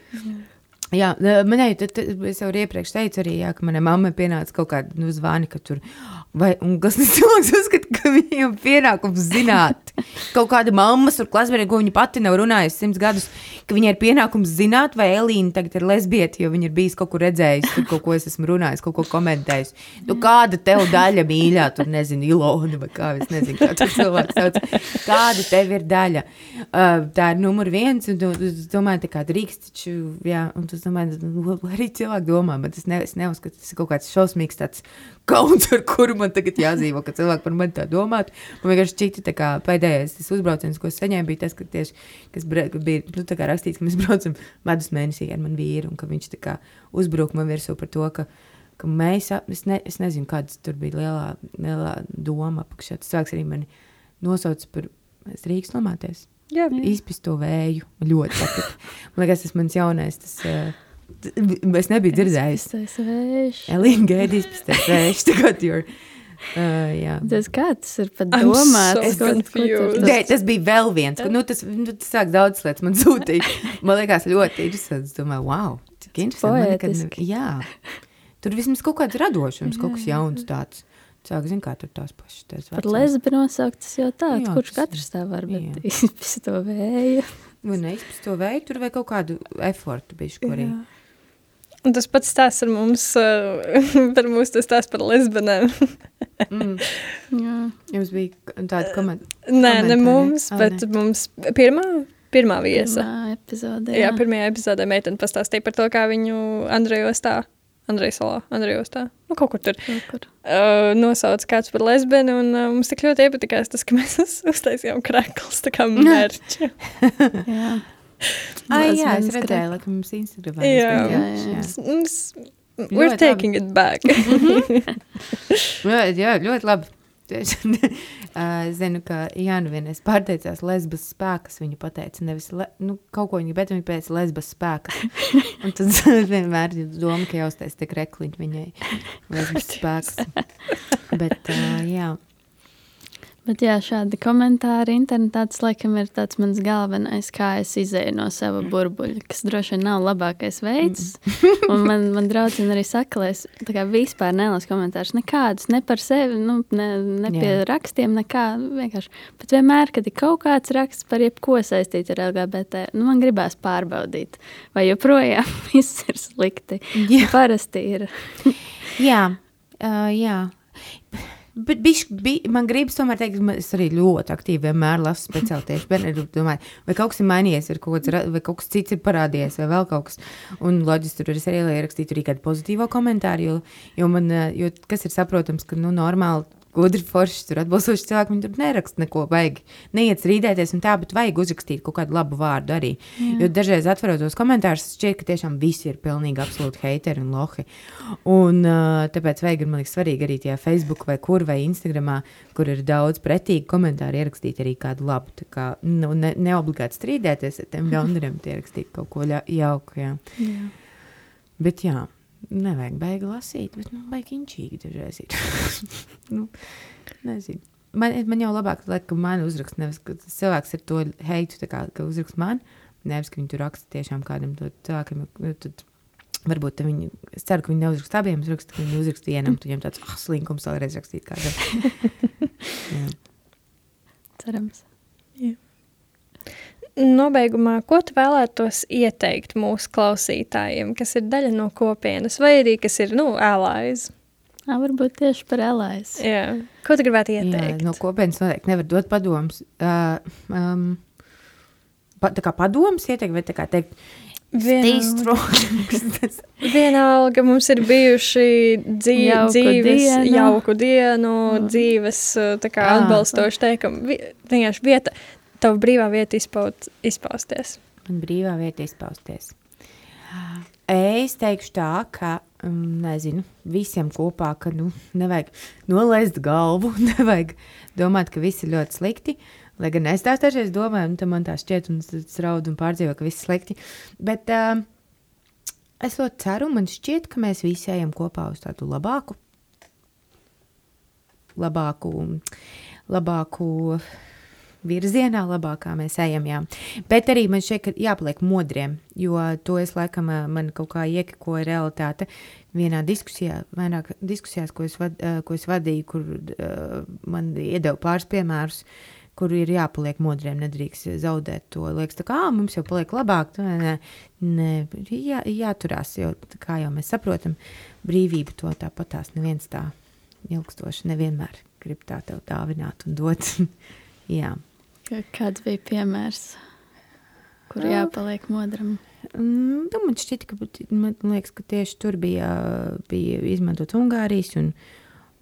Jā, tad, tad, es jau iepriekš teicu, arī, jā, ka manai mammai pienāca kaut kāda nu, zvani, ka tur Vai, kas tas cilvēks uzskata, ka viņam pienākums zināt? Kaut kāda mamma ar klasbiedru, ko viņa pati nav runājusi simts gadus, ka viņai ir pienākums zināt, vai Elīna tagad ir lesbieta, jo viņa ir bijusi kaut kur redzējusi, tur kaut ko es esmu runājis, kaut ko komentējis. Nu, kāda tev daļa mīļā, tur nezinu, Ilona vai kā, es nezinu, kā tas cilvēks sauc. Kāda tev ir daļa? Uh, tā ir numur viens, un tu, tu domāji, tā kā drīkst, taču, jā, un tu domāji, nu, arī cilvēki domā, bet es, ne, es neuzskatu, tas ir kaut kāds šausmīgs tāds kauns, ar kuru man tagad jādzīvo, ka cilvēki par mani tā domātu. Man vienkārši šķita, ka pēdējais uzbrauciens, ko es saņēmu, bija tas, ka tieši, kas bija nu, rakstīts, ka mēs braucam medus mēnesī ar manu vīru, un ka viņš kā, uzbruk man virsū par to, ka, ka mēs, es, ne, es nezinu, kādas tur bija lielā, lielā doma apakšā. Tas cilvēks arī mani nosauca par Rīgas nomāties. Jā, izpist to vēju. Ļoti. Man liekas, tas mans jaunais. Tas, uh, Es nebiju dzirdējis. Tas ir vējš. Elīna gaidīs pēc tam vējš. Tagad you're. Uh, jā. tas kāds ir pat domāts. So Nē, tas bija vēl viens. Nu, tas, nu, tas sāk daudz lietas man sūtīt. Man liekas ļoti interesanti. Es domāju, wow, cik interesanti. Man, kad, jā. Tur vismaz kaut kāds radošums, kaut kas jauns tāds. Sāk, zin, kā tur tās pašas. Tās Par lesbi nosaukt, tas jau tāds, jā, kurš tas, katrs tā var, bet izpist to vēju. Vai neizpist to vēju, tur vai kaut kādu efortu bišķi, ko arī. Jā. Un tas pats stāsts ar mums, uh, par mūsu tas stāsts par lesbenēm. mm. Jā. Jums bija tāda komenta? Nē, ne mums, oh, bet ne. mums pirmā, pirmā viesa. Pirmā epizode, jā. jā, pirmajā epizodē meitene pastāstīja par to, kā viņu Andrejos tā, Andrejas salā, Andrejos tā, nu kaut kur tur. Kaut kur. Uh, nosauc kāds par lesbeni, un uh, mums tik ļoti iepatikās tas, ka mēs uztaisījām krekls, tā kā mērķi. jā. Ai, jā, es redzēju, ka mums Instagramā ir jā, jā, jā. Mums, we're ļoti taking labi. it back. jā, jā, ļoti labi. Es zinu, ka Jānis vienreiz pārteicās lesbas spēkas. Viņa pateica, nevis le, nu, kaut ko viņa, bet viņa pēc lesbas spēkas. Un tad vienmēr ir doma, ka jāuztais tik rekliņi viņai lesbas spēkas. Bet, uh, jā. Bet jā, šādi komentāri internetā tas laikam ir tāds mans galvenais, kā es izēju no sava burbuļa, kas droši vien nav labākais veids. Un man, man draudzene arī saka, lai es vispār nelasu komentārus nekādus, ne par sevi, nu, ne, ne pie jā. rakstiem, nekā vienkārši. Bet vienmēr, kad ir kaut kāds raksts par jebko saistīts ar LGBT, nu, man gribās pārbaudīt, vai joprojām viss ir slikti. Jā. Parasti ir. jā, uh, jā. Bet bišķi, bi, man gribas tomēr teikt, ka es arī ļoti aktīvi vienmēr lasu speciāli tieši bērnu. Domāju, vai kaut kas ir mainījies, vai kaut, kas, vai kaut kas cits ir parādījies, vai vēl kaut kas. Un loģiski tur ir arī ierakstīts arī kādu pozitīvu komentāru, jo, jo, man, jo kas ir saprotams, ka nu, normāli gudri forši tur atbalstoši cilvēki. Viņi tur neraksta neko, vajag neiet strīdēties un tā, bet vajag uzrakstīt kaut kādu labu vārdu arī. Jā. Jo dažreiz atverot tos komentārus, šķiet, ka tiešām visi ir pilnīgi absolūti heiteri un lohi. Un uh, tāpēc vajag, man liekas, svarīgi arī tajā Facebook vai kur vai Instagramā, kur ir daudz pretīgu komentāru, ierakstīt arī kādu labu. Kā, nu, ne, neobligāti strīdēties ar tiem ļaundariem, ierakstīt kaut ko jauku. Jā. Jā. Bet jā nevajag baigi lasīt, bet nu, baigi inčīgi dažreiz ir. nu, nezinu. Man, man jau labāk, lai, ka man uzraksta, nevis ka cilvēks ar to heitu, kā, ka uzraksta man, nevis ka viņi tur raksta tiešām kādam cilvēkam. Nu, tad, Varbūt viņi, es ceru, ka viņi neuzraksta abiem, es rakstu, ka viņi uzraksta vienam, tad viņam tāds, ah, oh, slinkums vēlreiz rakstīt kādam. Cerams. Nobeigumā, ko tu vēlētos ieteikt mūsu klausītājiem, kas ir daļa no kopienas, vai arī kas ir, nu, allies? Jā, varbūt tieši par allies. Jā. Ko tu gribētu ieteikt? Jā, no kopienas noteikti nevar dot padomus. Uh, um, pa, tā kā padomus ieteikt, vai tā kā teikt, Vienalga. Vienalga mums ir bijuši dzī, Jauku dzīves, dienu. jauku dienu, dzīves tā kā Ā. atbalstoši teikumi. Vi- Vienkārši vieta, tava brīvā vieta izpaut, izpausties. Man brīvā vieta izpausties. Es teikšu tā, ka, mm, nezinu, visiem kopā, ka nu, nevajag nolaist galvu, nevajag domāt, ka viss ir ļoti slikti. Lai gan es tās dažreiz domāju, tam man tā šķiet, un es raudu un pārdzīvoju, ka viss ir slikti. Bet uh, es ļoti ceru, man šķiet, ka mēs visi ejam kopā uz tādu labāku, labāku, labāku virzienā, labākā mēs ejam. Jā. Bet arī man ka jāpaliek modriem, jo to es laikam man kaut kā iekikoja realitāte. Vienā diskusijā, vairāk diskusijās, ko es, vad, ko es vadīju, kur uh, man iedeva pāris piemērus, kur ir jāpaliek modriem, nedrīkst zaudēt to. Liekas, tā kā "Ā, mums jau paliek labāk, nē, nē, jā, jāturās, jo kā jau mēs saprotam, brīvība to tāpat tās neviens tā ilgstoši nevienmēr grib tā tev dāvināt un dot. jā. Kā- Kāds bija piemērs, kur Jā. jāpaliek modram? Mm, Nu, man šķiet, ka, man liekas, ka tieši tur bija, bija izmantot Ungārijas un,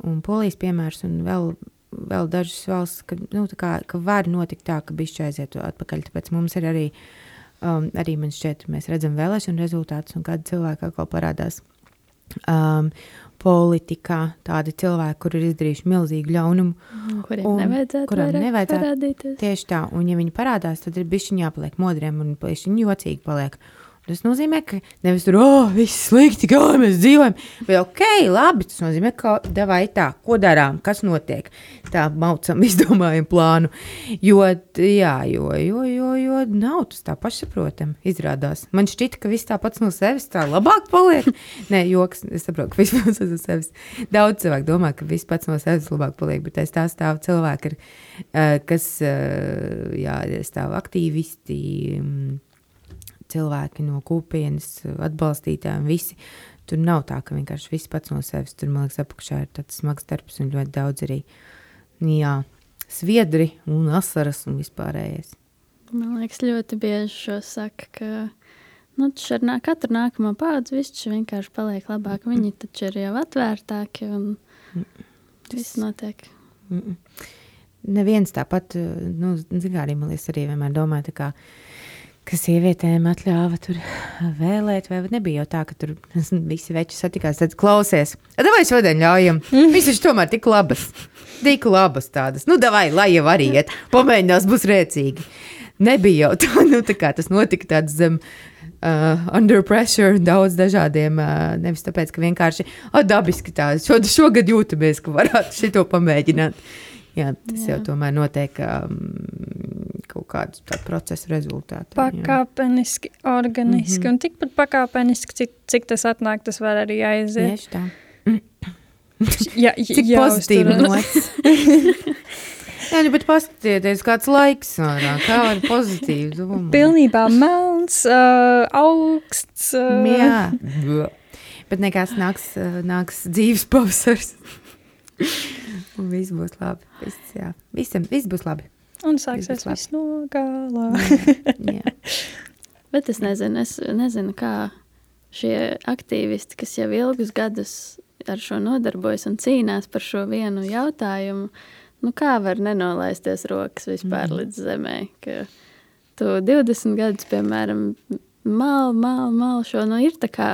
un Polijas piemērs, un vēl, vēl dažas valsts, ka, nu, tā kā, ka var notikt tā, ka bišķi aiziet atpakaļ. Tāpēc mums ir arī, um, arī man šķiet, mēs redzam vēlēšanu rezultātus un kādi cilvēki atkal parādās. Um, politikā tādi cilvēki, kur ir izdarījuši milzīgu ļaunumu, Kuriem Un nevajadzētu vairāk nevajadzētu. parādīties? Tieši tā, un ja viņi parādās, tad ir bišķiņā jāpaliek modriem un bišķiņ jocīgi paliek. Un Tas nozīmē, ka nevis tur, oh, viss slikti, kā mēs dzīvojam. Bet, ok, labi, tas nozīmē, ka devai tā, ko darām, kas notiek. Tā maucam, izdomājam plānu. Jo, jā, jo, jo, jo, jo nav tas tā pašsaprotami izrādās. Man šķita, ka viss tā pats no sevis tā labāk paliek. Nē, joks, es saprotu, ka viss pats no sevis. Daudz cilvēku domā, ka viss pats no sevis labāk paliek, bet aiz tā stāv cilvēki, ar, eh, kas, eh, jā, stāv aktīvisti, mm, cilvēki no kopienas, atbalstītāji, un visi. Tur nav tā, ka vienkārši viss pats no sevis. Tur, man liekas, apakšā ir tāds smags darbs un ļoti daudz arī jā, sviedri un asaras un vispārējais. Man liekas, ļoti bieži šo saka, ka nu, nā, katru nākamo paudzi viss vienkārši paliek labāk. Viņi taču ir jau atvērtāki un viss notiek. Mm -mm. Neviens tāpat, nu, zin kā arī man liekas, arī vienmēr domāju, tā kā, ka sievietēm atļāva tur vēlēt, vai nebija jau tā, ka tur visi veči satikās, tad klausies. Vai šodien ļaujam? Viņas taču tomēr tik labas, tik labas tādas. Nu, davai, lai jau arī iet, pamēģinās, būs rēcīgi. Nebija jau tā, nu, tā kā tas notika tāds zem. Uh, under pressure, daudz dažādiem. Uh, nevis tāpēc, ka vienkārši oh, dabiski tā, šo, šogad jūtamies, ka varētu šito pamēģināt. Jā, tas Jā. jau Jā. tomēr notiek um, kaut kādu procesu rezultātā. jā. Pakāpeniski, organiski, mm -hmm. un tikpat pakāpeniski, cik, cik tas atnāk, tas var arī aiziet. Tieši tā. Jā, Cik pozitīvi nots. Jā, nu, bet paskatieties, kāds laiks ārā, kā var pozitīvi domāt. Pilnībā melns, uh, augsts. Uh, Jā, bet nekas nāks, uh, nāks dzīves pavasars. Un viss būs labi. Viss, jā. Visam, viss būs labi. Un sāksies viss no gala. Jā. Bet es nezinu, es nezinu, kā šie aktīvisti, kas jau ilgus gadus ar šo nodarbojas un cīnās par šo vienu jautājumu, nu kā var nenolaisties rokas vispār Mhm. līdz zemē. Ka tu 20 gadus, piemēram, mal, mal, mal šo, nu ir tā kā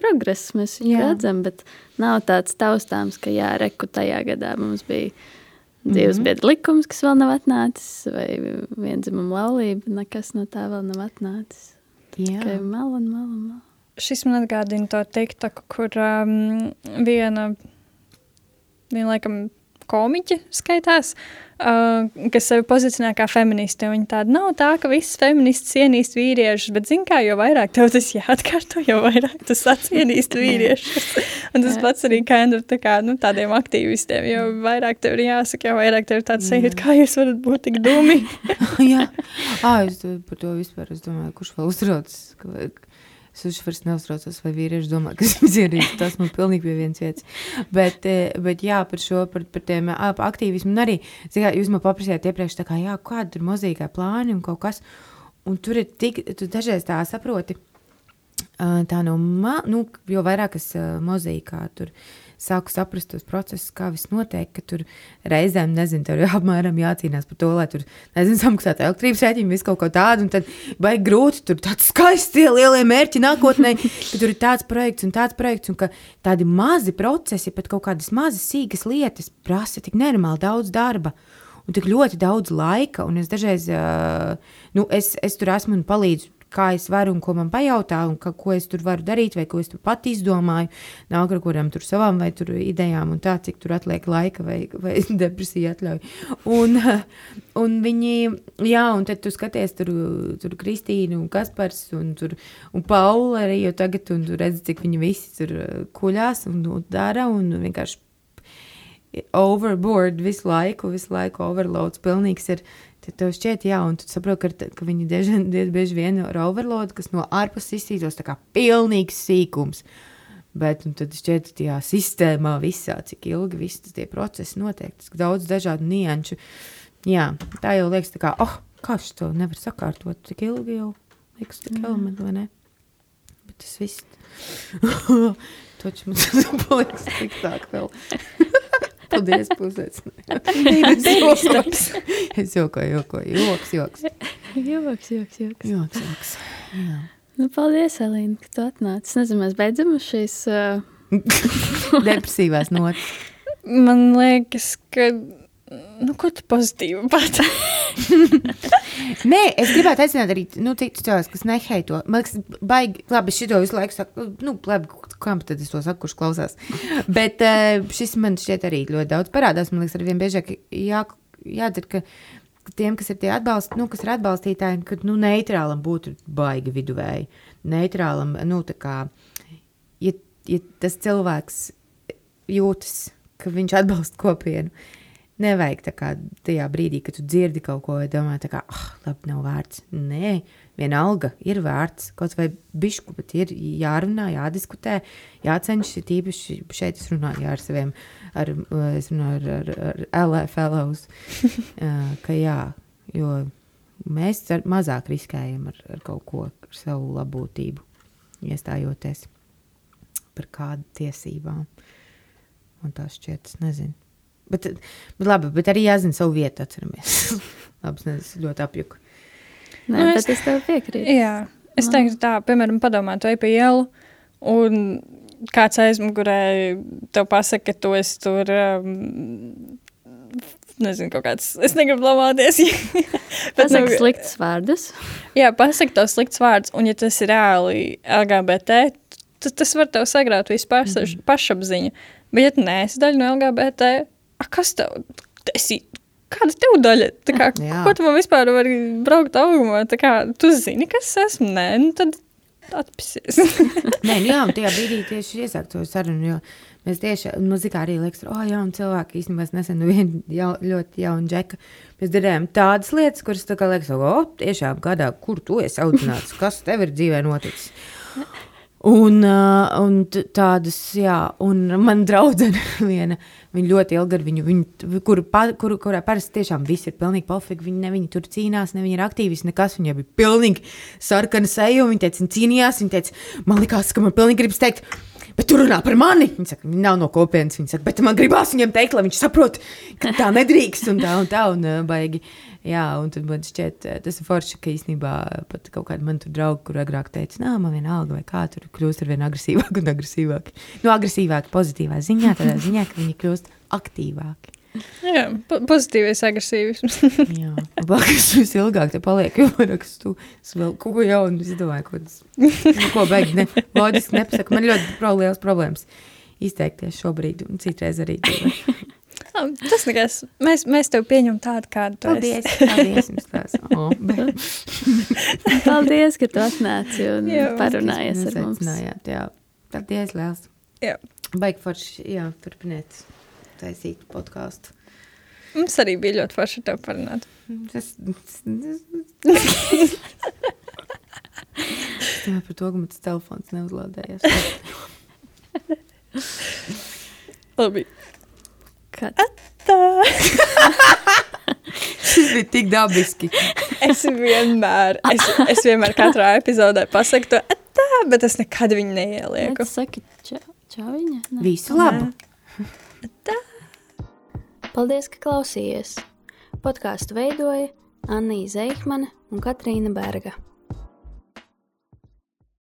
progress, mēs viņu Jā. redzam, bet nav tāds taustāms, ka jā, reku tajā gadā mums bija dzīves Mhm. biedra likums, kas vēl nav atnācis, vai vienzimuma laulība, nekas no tā vēl nav atnācis. Jā. Tikai mal un mal un mal. Šis man atgādina to TikTok, kur um, viena, viena laikam, komiķe skaitās, uh, kas sevi pozicionē kā feministi. Viņa tāda nav tā, ka visas feministas cienīst vīriešus, bet, zin kā, jo vairāk tev tas jāatkārto, jo vairāk tu sacienīst vīriešus. Un tas pats arī kind of, tā kā, nu, tādiem aktīvistiem, jo vairāk tev ir jāsaka, jo vairāk tev ir tāds sajūta, kā jūs varat būt tik dumi. Jā, ah, es par to vispār es domāju, kurš vēl uztraucas. ka- Es už vairs neuztraucos, vai vīrieši domā, ka es izdarīju. Tas man pilnīgi pie vienas vietas. Bet, eh, bet jā, par šo, par, par tiem ap- aktīvismu. Un arī, kā, jūs man paprasījāt iepriekš, kā, jā, kāda ir mozīgā plāni un kaut kas. Un tur ir tik, tu dažreiz tā saproti, tā no, ma, nu, jo vairāk es mozaīkā tur sāku saprast tos procesus, kā viss notiek, ka tur reizēm, nezinu, tev ir apmēram jācīnās par to, lai tur, nezinu, samaksātu elektrības rēķinu, visu kaut ko tādu, un tad baigi grūti, tur tāds skaists tie lielie mērķi nākotnē, ka tur ir tāds projekts un tāds projekts, un ka tādi mazi procesi, pat kaut kādas mazas sīkas lietas prasa tik nenormāli daudz darba. Un tik ļoti daudz laika, un es dažreiz, uh, nu, es, es tur esmu un palīdzu kā es varu un ko man pajautā, un ka, ko es tur varu darīt, vai ko es tur pat izdomāju, nāk ar kurām tur savām vai tur idejām, un tā, cik tur atliek laika vai, vai depresija atļauj. Un, un viņi, jā, un tad tu skaties tur, tur Kristīnu un Kaspars un, tur, un Paula arī jau tagad, un tu redzi, cik viņi visi tur kuļās un, un dara, un vienkārši overboard visu laiku, visu laiku overloads pilnīgs ir Tad tev šķiet, jā, un tu saproti, ka, ka viņi diezgan bieži vien ir overload, kas no ārpuses izsītos kā pilnīgs sīkums. Bet tad šķiet, ka tajā sistēmā visā, cik ilgi visi tie procesi notiek, tas daudz dažādu nianšu. Jā, tā jau liekas, tā kā, oh, kā šis to nevar sakārtot, tik ilgi jau liekas, tik elementi, vai ne? Bet tas viss. Taču man tas paliks sliktāk vēl. Paldies, pusēs. es jokoju, jokoju. Joks, joks. joks, joks, joks. Joks, joks. Jā. Nu, paldies, Elīna, ka tu atnāci. Es nezinu, mēs beidzam uz šīs... Uh... Depresīvās notas. Man liekas, ka Nu, ko tu pozitīvi pateici? Nē, es gribētu aicināt arī nu, citus cilvēkus, kas neheito. Man liekas, baigi, labi, šito visu laiku saku, nu, labi, kam tad es to saku, kurš klausās. Bet uh, šis man šķiet arī ļoti daudz parādās. Man liekas, ar vien biežāk jā, jādara, ka tiem, kas ir tie atbalst, nu, kas ir atbalstītāji, ka nu, neitrālam būtu baigi viduvēji. Neitrālam, nu, tā kā, ja, ja tas cilvēks jūtas, ka viņš atbalsta kopienu, Nevajag tā kā tajā brīdī, kad tu dzirdi kaut ko, domā, ka, ah, oh, labi, nav vērts. Nē, vienalga ir vērts. Kaut vai bišku, bet ir jārunā, jādiskutē, jācenšas. Tīpaši šeit es runāju ar saviem, ar, es runāju ar, ar, ar LA fellows, ka jā, jo mēs mazāk riskējam ar, ar kaut ko, ar savu labklājību, iestājoties par kādu tiesībām. Un tas šķiet, es nezinu. Bet, bet labi, bet arī jāzina savu vietu, atceramies. labi, es ļoti apjuku. Nē, nu, bet es tev piekrītu. Jā, es teiktu tā, piemēram, padomā, tu ej pa ielu un kāds aizmugurē tev pasaka, ka tu esi tur, um, nezinu, kaut kāds, es negribu lamāties. pasaka nu, slikts vārdus. Jā, pasaka tev slikts vārds, un ja tas ir reāli LGBT, tad tas var tev sagraut visu paša, mm -hmm. pašapziņu. Bet ja tu neesi daļa no LGBT, kas tev, esi, kāda tev daļa, tā kā, Jā. ko tu man vispār vari braukt augumā, tā kā, tu zini, kas esmu, nē, nu tad atpisies. nē, nu jā, un tajā brīdī tieši iesāk to sarunu, jo mēs tieši, muzikā arī liekas, o, oh, jauni cilvēki, īstenībā es nesen nu vien jau, ļoti jaunu džeka, mēs darējām tādas lietas, kuras tā kā liekas, o, oh, tiešām kādā, kur tu esi audzināts, kas tev ir dzīvē noticis. Un, uh, un tādas, jā, un man draudzene viena, viņa ļoti ilgi ar viņu, viņu kur, kur, kurā parasti tiešām viss ir pilnīgi pofīgi, viņa, ne, viņa tur cīnās, ne viņa ir aktīvis, nekas, viņa bija pilnīgi sarkana seja, un viņa teica, viņa cīnījās, viņa teica, man likās, ka man pilnīgi gribas teikt, bet tu runā par mani. Viņa saka, viņa nav no kopienas, viņa saka, bet man gribās viņam teikt, lai viņš saprot, ka tā nedrīkst, un tā, un tā, un uh, baigi. Jā, un tad man šķiet, tas ir forši, ka īstenībā pat kaut kāda man tur drauga, kur agrāk teica, nā, man vienalga, vai kā tur kļūst ar vien agresīvāk un agresīvāk. Nu, agresīvāk pozitīvā ziņā, tādā ziņā, ka viņi kļūst aktīvāki. Jā, po pozitīvais agresīvisms. Jā, labāk es ilgāk te palieku, jo rakstu vēl kaut ko jaunu izdomāju, ko tas, nu, ko beigi, ne, loģiski nepasaku. Man ļoti pro, liels problēmas izteikties šobrīd un citreiz arī. Tas nekas. Mēs, mēs tev pieņemam tādu, kādu tu paldies, esi. Paldies, jums tās. Oh, paldies, ka tu atnāci un jā, parunājies ar mums. Jā, paldies, liels. Jā. Baigi forši, jā, turpiniet taisīt podkāstu. Mums arī bija ļoti forši tev parunāt. Tas, tas, tas. Es domāju par to, ka mans telefons neuzlādējās. Labi. Kad? Šis bija tik dabiski. es vienmēr, es, es vienmēr katrā epizodē pasaku to. tā, bet es nekad viņu neielieku. Es saku, čau, čau viņa. Visu labu! Tā. Paldies, ka klausījies! Podkāstu veidoja Anna Zeihmane un Katrīna Berga.